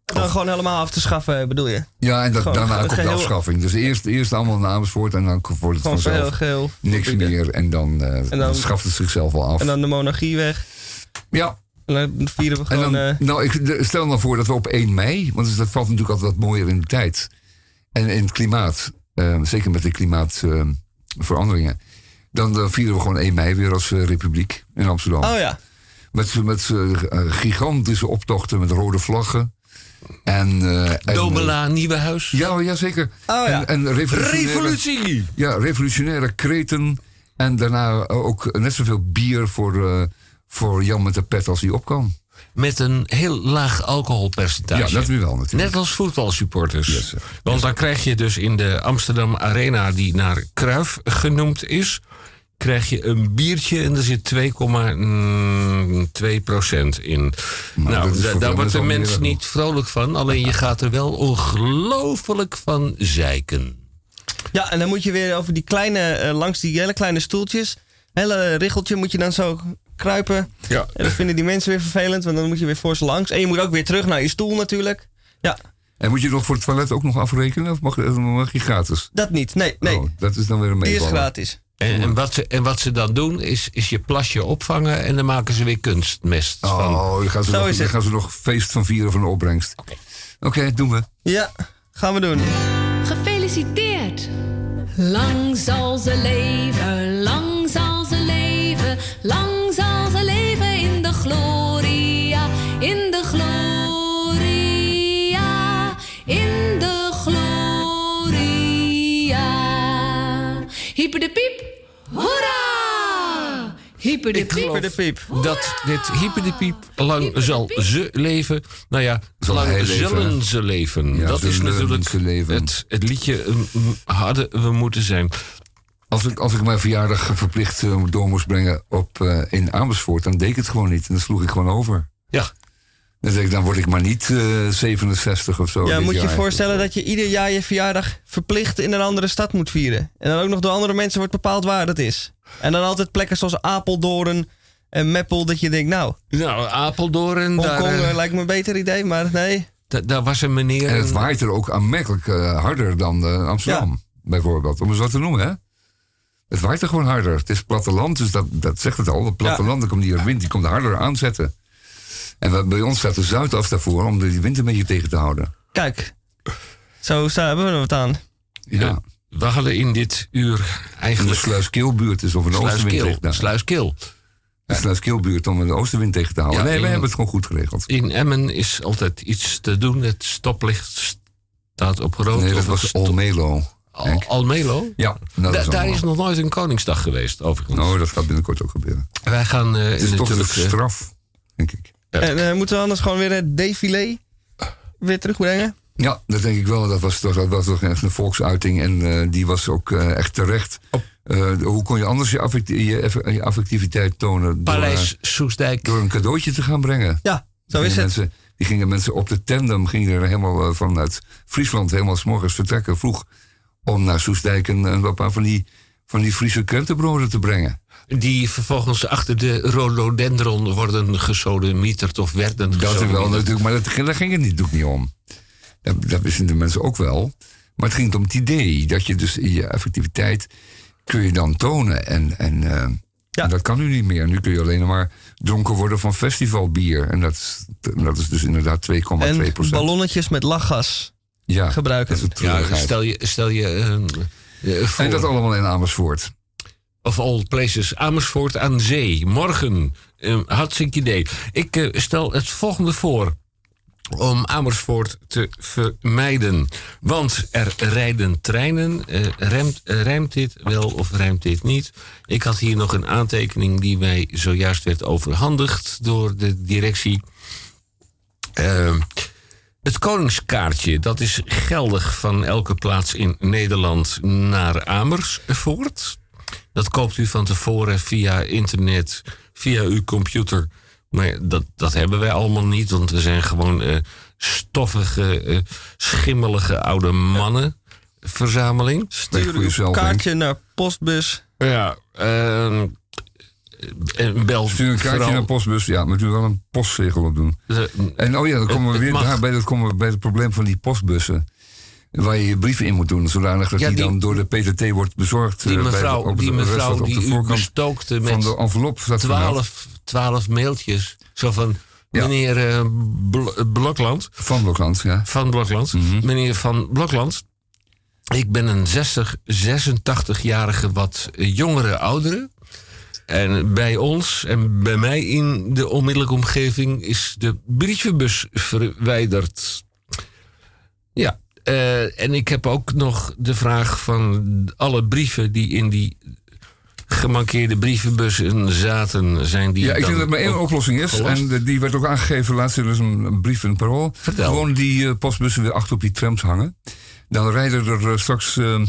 Dan gewoon helemaal af te schaffen, bedoel je? Ja, en dat, Gewoon daarna komt de afschaffing. Dus eerst, eerst allemaal naar Amersfoort en dan wordt het vanzelf niks verbieden. meer. En dan, En dan- dan schaft het zichzelf wel af. En dan de monarchie weg. Ja. En dan vieren we gewoon... dan, nou, ik stel nou voor dat we op 1 mei, want dat valt natuurlijk altijd wat mooier in de tijd. En in het klimaat, zeker met de klimaatveranderingen. Dan, dan vieren we gewoon 1 mei weer als eh, republiek in Amsterdam. Oh ja. Met, met eh, gigantische optochten met rode vlaggen. En, en, Domela, Nieuwe Huis. Ja, ja zeker. Oh, ja. En, en revolutionaire, Revolutie! Ja, revolutionaire kreten. En daarna ook net zoveel bier voor, voor Jan met de pet als hij op kan. Met een heel laag alcoholpercentage. Ja, dat weer wel natuurlijk. Net als voetbalsupporters. Want dan krijg je dus in de Amsterdam Arena, die naar Kruif genoemd is, krijg je een biertje en er zit 2,2 procent in. nou, da- daar wordt de mens niet vrolijk van. Alleen je gaat er wel ongelooflijk van zeiken. Ja, en dan moet je weer over die kleine, eh, langs die hele kleine stoeltjes, hele richeltje moet je dan zo kruipen. Ja. En dat vinden die mensen weer vervelend, want dan moet je weer voor ze langs. En je moet ook weer terug naar je stoel natuurlijk. Ja, En moet je nog voor het toilet ook nog afrekenen? Of mag, mag je gratis? dat niet. Nee, nee. Oh, dat is dan weer een die is meevaller. gratis. En, en, wat ze, en wat ze dan doen, is, is je plasje opvangen en dan maken ze weer kunstmest van. Oh, dan gaan ze, Zo nog, is dan het. gaan ze nog feest van vieren van de opbrengst. Oké, doen we. Ja, gaan we doen. Gefeliciteerd! Lang zal ze leven, lang zal ze leven, lang zal ze leven in de gloria, in de gloria, in de gloria. Hyper de piep, hoera! Hyper de piep. piep. dat dit hyperdepiep lang zal ze leven. Nou ja, Zal lang hij leven, zullen ze leven. Ja, dat is natuurlijk. Het, het liedje hadden we moeten zijn. Als ik, als ik mijn verjaardag verplicht eh, door moest brengen op, eh, in Amersfoort, dan deed ik het gewoon niet. En dan sloeg ik gewoon over. Ja. Dan ik, dan word ik maar niet eh, 67 of zo. Ja, moet je je voorstellen dat je ieder jaar je verjaardag verplicht in een andere stad moet vieren. En dan ook nog door andere mensen wordt bepaald waar dat is. En dan altijd plekken zoals Apeldoorn en Meppel, dat je denkt, nou, Nou, Apeldoorn, daar, Hongkong eh, eh, lijkt me een beter idee, maar nee. da- daar was een meneer... En het waait er ook aanmerkelijk eh, harder dan eh, Amsterdam, bijvoorbeeld. Om eens wat te noemen, hè? Het waait er gewoon harder. Het is platteland, dus dat, dat zegt het al. Het platteland, dan komt die wind, die komt harder aanzetten. En we- bij ons staat de Zuidas daarvoor om die wind een beetje tegen te houden. Kijk, zo staan, hebben we er wat aan. Ja. We hadden in dit uur En de eigenlijk... Sluiskeelbuurt is of een oostenwind Sluiskeel. ligt daar. Sluiskeel. Het is naar skillbuurt om de oostenwind tegen te houden. Ja, nee, we in- hebben het gewoon goed geregeld. In Emmen is altijd iets te doen. Het stoplicht staat op rood. Nee, dat was Almelo. Al- Almelo? Ja, Da- is daar is nog nooit een Koningsdag geweest, overigens. Nou, dat gaat binnenkort ook gebeuren. Wij gaan eh, Het is toch natuurlijk... de eh, straf, denk ik. En eh, moeten we anders gewoon weer het défilé weer terugbrengen? Ja, dat denk ik wel. Dat was toch, dat was toch echt een volksuiting. En eh, die was ook eh, echt terecht. Eh, hoe kon je anders je, affecti- je, eff- je affectiviteit tonen? Door, Paleis eh, Soesdijk. door een cadeautje te gaan brengen. Ja, zo is het. Mensen, die gingen mensen op de tandem, gingen er helemaal eh, vanuit Friesland helemaal 's morgens vertrekken vroeg. Om naar Soestdijk een, een paar van die, van die Friese krentenbroden te brengen. Die vervolgens achter de rhododendron worden gesodemieterd of werden Dat is wel natuurlijk, maar dat, daar ging het niet, natuurlijk niet om. Dat, dat wisten de mensen ook wel. Maar het ging om het idee dat je dus in je effectiviteit kun je dan tonen. En, en eh, dat kan nu niet meer. Nu kun je alleen maar dronken worden van festivalbier. En dat, is- dat is dus inderdaad 2,2 En procent. ballonnetjes met lachgas Ja, gebruiken. dat is Ja, stel je, stel je eh, eh, voor. En dat allemaal in Amersfoort. Of all places, Amersfoort aan zee. Morgen. Eh, hartstikke idee. Ik eh, stel het volgende voor. Om Amersfoort te vermijden. Want er rijden treinen. Eh, remt, rijmt dit wel of rijmt dit niet? Ik had hier nog een aantekening die mij zojuist werd overhandigd door de directie. Het koningskaartje, dat is geldig van elke plaats in Nederland naar Amersfoort. Dat koopt u van tevoren via internet, via uw computer. Maar dat, dat hebben wij allemaal niet, want we zijn gewoon eh, stoffige, eh, schimmelige oude mannen verzameling. Stuur uw kaartje naar postbus. Ja, ehm, en bel Stuur een kaartje vooral- naar postbus. Ja, moet u wel een postzegel op doen. En oh ja, dan komen we weer mag. daarbij, dat komen we bij het probleem van die postbussen. Waar je je brieven in moet doen, zodanig dat Ja, die, die- dan door de PTT wordt bezorgd. Die eh, bij mevrouw, de- op die de mevrouw op die de u bestookte met van de envelop twaalf, twaalf mailtjes. Zo van, meneer eh, Bl- Blokland. Van Blokland, ja. Mhm. Van Blokland. Meneer Van Blokland. Ik ben een 60, 86-jarige wat jongere oudere. En bij ons en bij mij in de onmiddellijke omgeving is de brievenbus verwijderd. Ja, eh, en ik heb ook nog de vraag van alle brieven die in die gemankeerde brievenbussen zaten, zijn die. Ja, ik denk dat er maar één oplossing is. gelast? En de- die werd ook aangegeven laatst in dus een, een brief in het parool. Vertel. Gewoon die eh, postbussen weer achter op die trams hangen. Dan rijden er eh, straks, eh,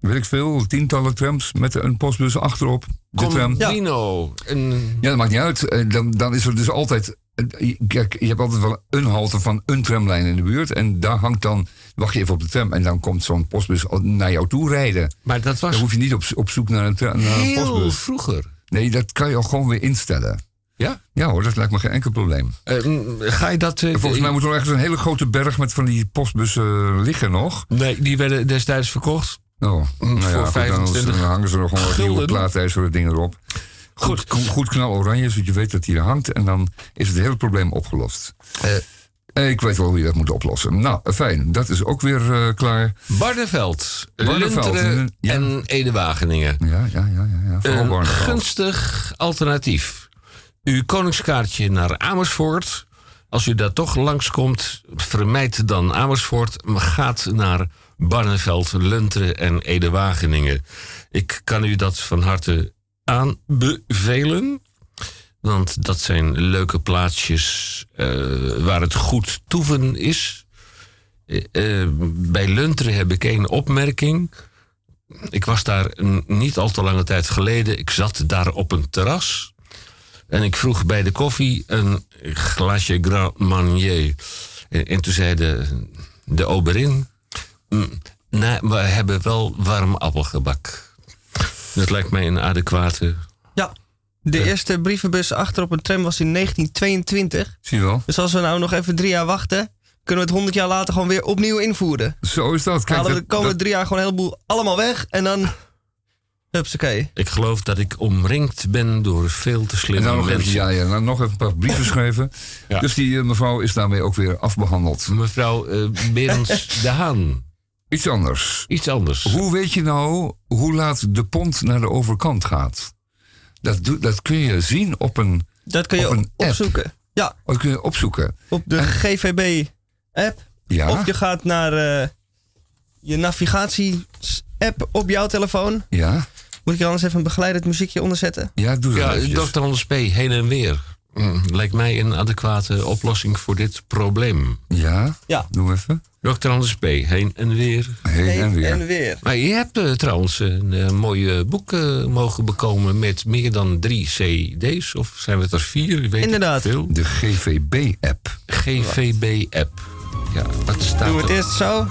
weet ik veel, tientallen trams met een postbus achterop. De tram. Combino. Een... Ja, dat maakt niet uit. Eh, Dan, dan is er dus altijd. Eh, Kijk, je hebt altijd wel een halte van een tramlijn in de buurt. En daar hangt dan. Wacht je even op de tram. En dan komt zo'n postbus naar jou toe rijden. Maar dat was Dan hoef je niet op, op zoek naar een, naar een heel postbus. vroeger. Nee, dat kan je al gewoon weer instellen. Ja? Ja hoor, dat lijkt me geen enkel probleem. Eh, ga je dat... eh, Volgens mij moet er nog ergens een hele grote berg met van die postbussen liggen nog. Nee, die werden destijds verkocht. Oh, nou ja, voor goed, dan 25 hangen ze er gewoon nieuwe plaatijzeren dingen erop. Goed, goed, goed knal oranje, zodat je weet dat die er hangt. En dan is het hele probleem opgelost. Eh, ik weet wel hoe je dat moet oplossen. Nou, fijn. Dat is ook weer eh, klaar. Barneveld, Barneveld, Lunteren ja. en Ede-Wageningen. Ja, ja, ja. ja, ja. Een Barneveld. gunstig alternatief. Uw koningskaartje naar Amersfoort. Als u daar toch langskomt, vermijd dan Amersfoort. Maar gaat naar Barneveld, Lunteren en Ede-Wageningen. Ik kan u dat van harte aanbevelen. Want dat zijn leuke plaatsjes eh, waar het goed toeven is. Eh, eh, bij Lunteren heb ik één opmerking. Ik was daar niet al te lange tijd geleden. Ik zat daar op een terras. En ik vroeg bij de koffie een glaasje Grand Marnier. En, en toen zei de, de oberin... "Mm, we hebben wel warm appelgebak. Dat lijkt mij een adequate... Ja, de eerste brievenbus achter op een tram was in 1922. Zie je wel. Dus als we nou nog even drie jaar wachten, kunnen we het 100 jaar later gewoon weer opnieuw invoeren. Zo is dat. Kijk, Halen we de komende dat- drie jaar gewoon een heleboel allemaal weg en dan. Hupsakee. Ik geloof dat ik omringd ben door veel te En slimme nog mensen. even, ja, nog even een paar brieven schrijven. Ja. Dus die eh, mevrouw is daarmee ook weer afbehandeld. Mevrouw eh Berends de Haan. Iets anders. Iets anders. Hoe weet je nou hoe laat de pont naar de overkant gaat? Dat, dat kun je zien op een Dat kun je op een app. opzoeken. Ja. Dat kun je opzoeken. Op de GVB-app. Ja. Of je gaat naar eh, je navigatie-app op jouw telefoon. Ja. Moet ik er anders even een begeleidend muziekje onder zetten? Ja, doe dat Ja. Dr. Anders P. heen en weer. Mm, lijkt mij een adequate oplossing voor dit probleem. Ja? Ja. Doe even. Dr. Anders P. heen en weer. Heen en weer. En weer. Maar je hebt eh, trouwens een eh, mooi eh, boek eh, mogen bekomen met meer dan drie CD's. Of zijn het er vier? Ik weet Inderdaad. Niet veel. De GVB-app. GVB-app. Ja, wat staat Doe het er? eerst zo.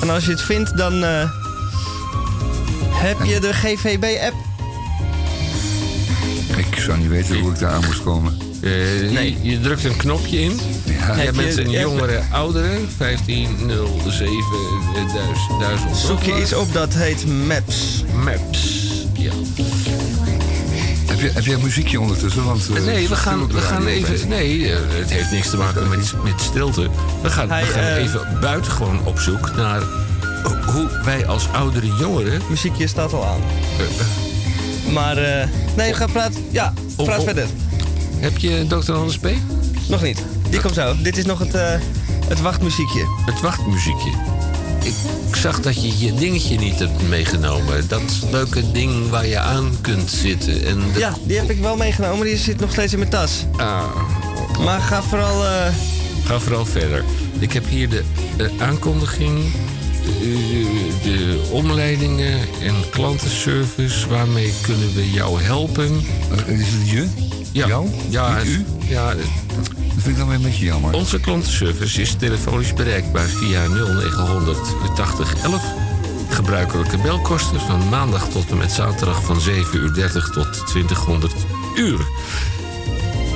En als je het vindt, dan eh, heb je de GVB-app. Ik zou niet weten hoe ik daar aan moest komen. Eh, nee. Je drukt een knopje in. Ja. Je Heb hebt je- mensen, heb- jongere, ouderen. 1507 1000. 1000 Zoek je iets op dat heet Maps. Maps. Ja. Heb, je, heb jij muziekje ondertussen? Want, eh, Nee, we gaan, we gaan even. Nee, eh, het heeft niks te maken met, met stilte. We gaan, Hij, we gaan even buitengewoon op zoek naar ho- hoe wij als oudere jongeren. Muziekje staat al aan. Maar, eh, nee, ga praten. Ja, praat oh. verder. Heb je Dr. Anders P? Nog niet. Die komt zo. Dit is nog het, eh, het wachtmuziekje. Het wachtmuziekje. Ik zag dat je je dingetje niet hebt meegenomen. Dat leuke ding waar je aan kunt zitten. En dat- Ja, die heb ik wel meegenomen. Die zit nog steeds in mijn tas. Ah, Maar ga vooral... eh, ga vooral verder. Ik heb hier de eh, aankondiging, de, omleidingen en klantenservice. Waarmee kunnen we jou helpen? Eh, Is het je? Ja. Jou? Ja, Niet u? ja, Dat vind ik dan weer een beetje jammer. Onze klantenservice is telefonisch bereikbaar via 0900 8011. Gebruikelijke belkosten van maandag tot en met zaterdag van 7.30 uur tot 2000 uur.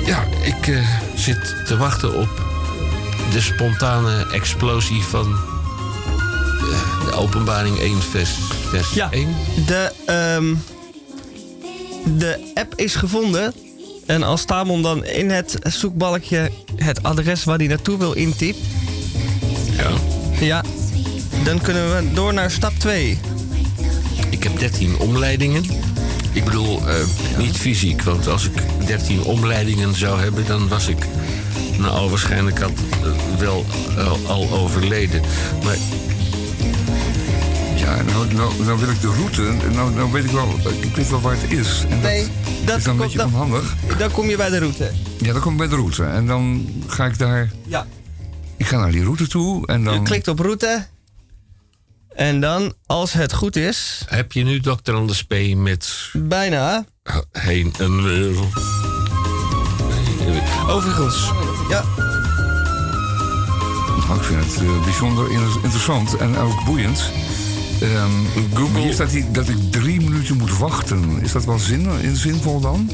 Ja, ik eh, zit te wachten op de spontane explosie van openbaring 1 vers, vers Ja. 1. De, ehm, de app is gevonden. En als Tamon dan in het zoekbalkje het adres waar hij naartoe wil intypt... Ja. Ja, dan kunnen we door naar stap 2. Ik heb 13 omleidingen. Ik bedoel, eh, niet fysiek, want als ik 13 omleidingen zou hebben, dan was ik nou, waarschijnlijk al, eh, wel eh, al overleden. Maar Ja, nou, nou, nou wil ik de route. Nou, nou weet ik wel, ik weet wel waar het is. En Nee, dat is dan een komt beetje dan- onhandig. Dan kom je bij de route. Ja, dan kom ik bij de route. En dan ga ik daar... Ja. Ik ga naar die route toe en dan... Je klikt op route. En dan, als het goed is, heb je nu Dr. Anders P. met bijna. heen en weer. Overigens, Ja, Nou, ik vind het eh, bijzonder in- interessant en ook boeiend. Ehm, Google- Hier staat hier dat ik drie minuten moet wachten. Is dat wel zin, in, zinvol dan?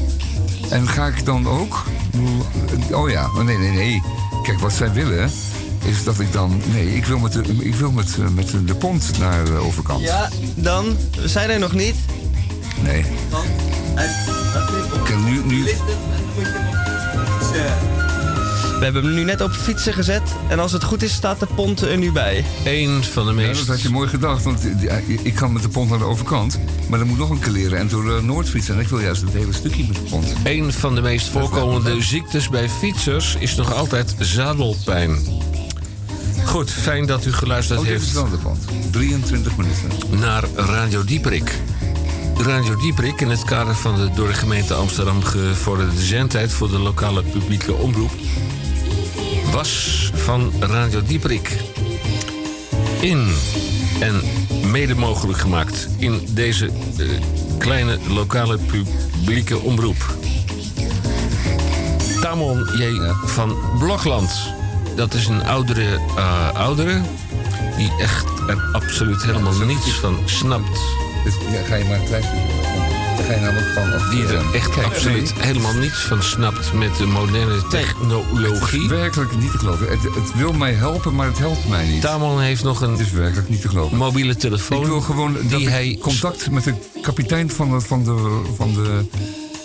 En ga ik dan ook... Oh ja, oh, nee, nee, nee. Kijk, wat zij willen is dat ik dan... Nee, ik wil met de, ik wil met, eh, met de pont naar de overkant. ja, dan. We zijn er nog niet. Nee. Want Kijk, nu, nu, We hebben hem nu net op fietsen gezet. En als het goed is, staat de pont er nu bij. een van de Ja, meest... dat had je mooi gedacht, want ja, ik kan met de pont naar de overkant. Maar dan moet nog een keer leren en door de Noordfiets. En ik wil juist het hele stukje met de pont. Een van de meest voorkomende ziektes bij fietsers is nog altijd zadelpijn. Goed, fijn dat u geluisterd Oh, heeft de pont. 23 minuten. naar Radio Dieperik. Radio Dieperik, in het kader van de door de gemeente Amsterdam gevorderde zendtijd voor de lokale publieke omroep, was van Radio Dieperik. In en mede mogelijk gemaakt in deze eh, kleine lokale publieke omroep. Tamon J. van Blokland. Dat is een oudere eh, oudere die echt er absoluut helemaal niets van snapt. Dus ja, ga je maar een ga van... Of, Die er echt kijk, absoluut nee, helemaal niets van snapt met de moderne technologie. werkelijk niet te geloven. Het, het wil mij helpen, maar het helpt mij niet. Tamon heeft nog een Het is werkelijk niet te geloven. mobiele telefoon. Ik wil gewoon dat die ik hij contact met de kapitein van de, van de, van de,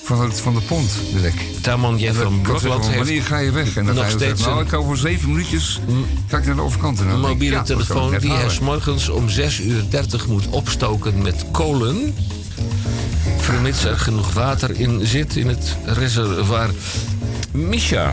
van het, van de pont wil ik. Tamon J. En dan van Blokland heeft wanneer ga je weg? En dan nog ga je steeds zeggen, nou, ik hou voor zeven minuutjes ga ik naar de overkant. En een ik, mobiele ja, dat telefoon die hij morgens om 6 uur 30 moet opstoken met kolen. Vermits er genoeg water in zit in het reservoir. Misha.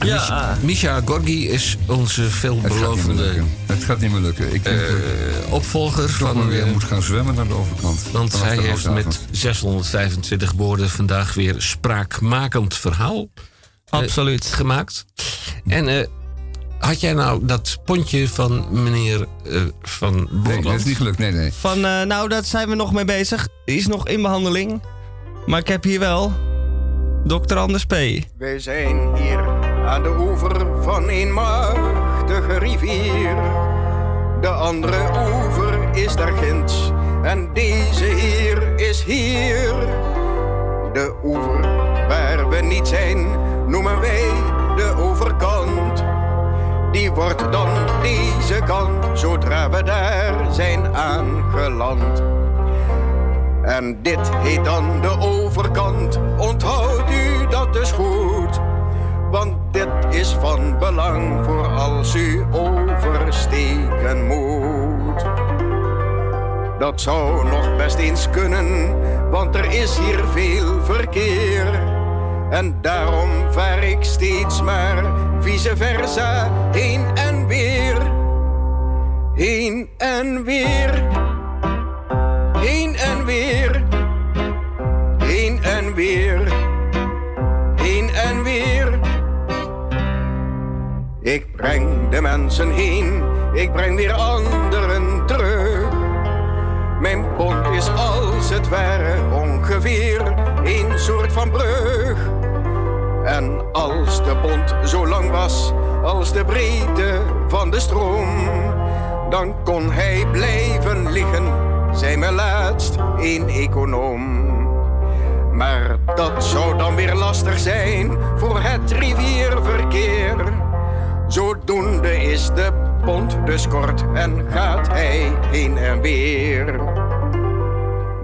Ja. Misha, Misha Gorgi is onze veelbelovende Het gaat niet meer lukken. Ik denk dat eh, opvolger ik van... weer eh, moet gaan zwemmen naar de overkant. Want hij heeft met 625 woorden vandaag weer spraakmakend verhaal eh, Absoluut. gemaakt. En eh, had jij nou dat pontje van meneer eh, Van Nee, Blokland? dat is niet gelukt. Nee, nee. Van, eh, nou, daar zijn we nog mee bezig. Die is nog in behandeling. Maar ik heb hier wel Dr. Anders P. Wij zijn hier aan de oever van een machtige rivier. De andere oever is daar ginds en deze hier is hier. De oever waar we niet zijn noemen wij de overkant. Die wordt dan deze kant zodra we daar zijn aangeland. En dit heet dan de overkant. Onthoud u dat dus goed. Want dit is van belang voor als u oversteken moet. Dat zou nog best eens kunnen, want er is hier veel verkeer. En daarom vaar ik steeds maar vice versa heen en weer. Heen en weer. Heen en weer. Heen en weer. Heen en weer. Ik breng de mensen heen, ik breng weer anderen terug. Mijn pont is als het ware ongeveer een soort van brug. En als de pont zo lang was als de breedte van de stroom, dan kon hij blijven liggen, zei me laatst een econoom. Maar dat zou dan weer lastig zijn voor het rivierverkeer. Zodoende is de pont dus kort en gaat hij heen en weer.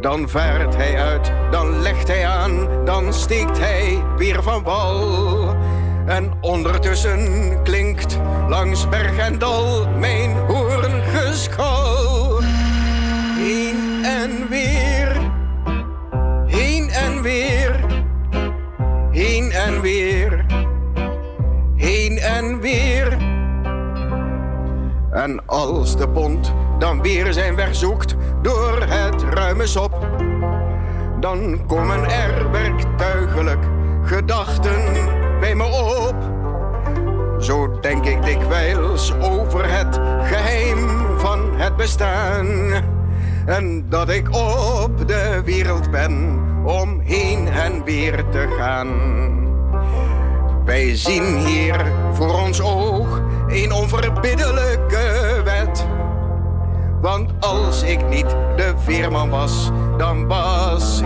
Dan vaart hij uit, dan legt hij aan, dan steekt hij weer van wal. En ondertussen klinkt langs berg en dal mijn hoorngeschal. Heen en weer, heen en weer, heen en weer, heen en weer. En als de pont dan weer zijn weg zoekt door het ruime sop, dan komen er werktuigelijk gedachten bij me op. Zo denk ik dikwijls over het geheim van het bestaan. En dat ik op de wereld ben om heen en weer te gaan. Wij zien hier voor ons oog een onverbiddelijke wet. Want als ik niet de veerman was, dan was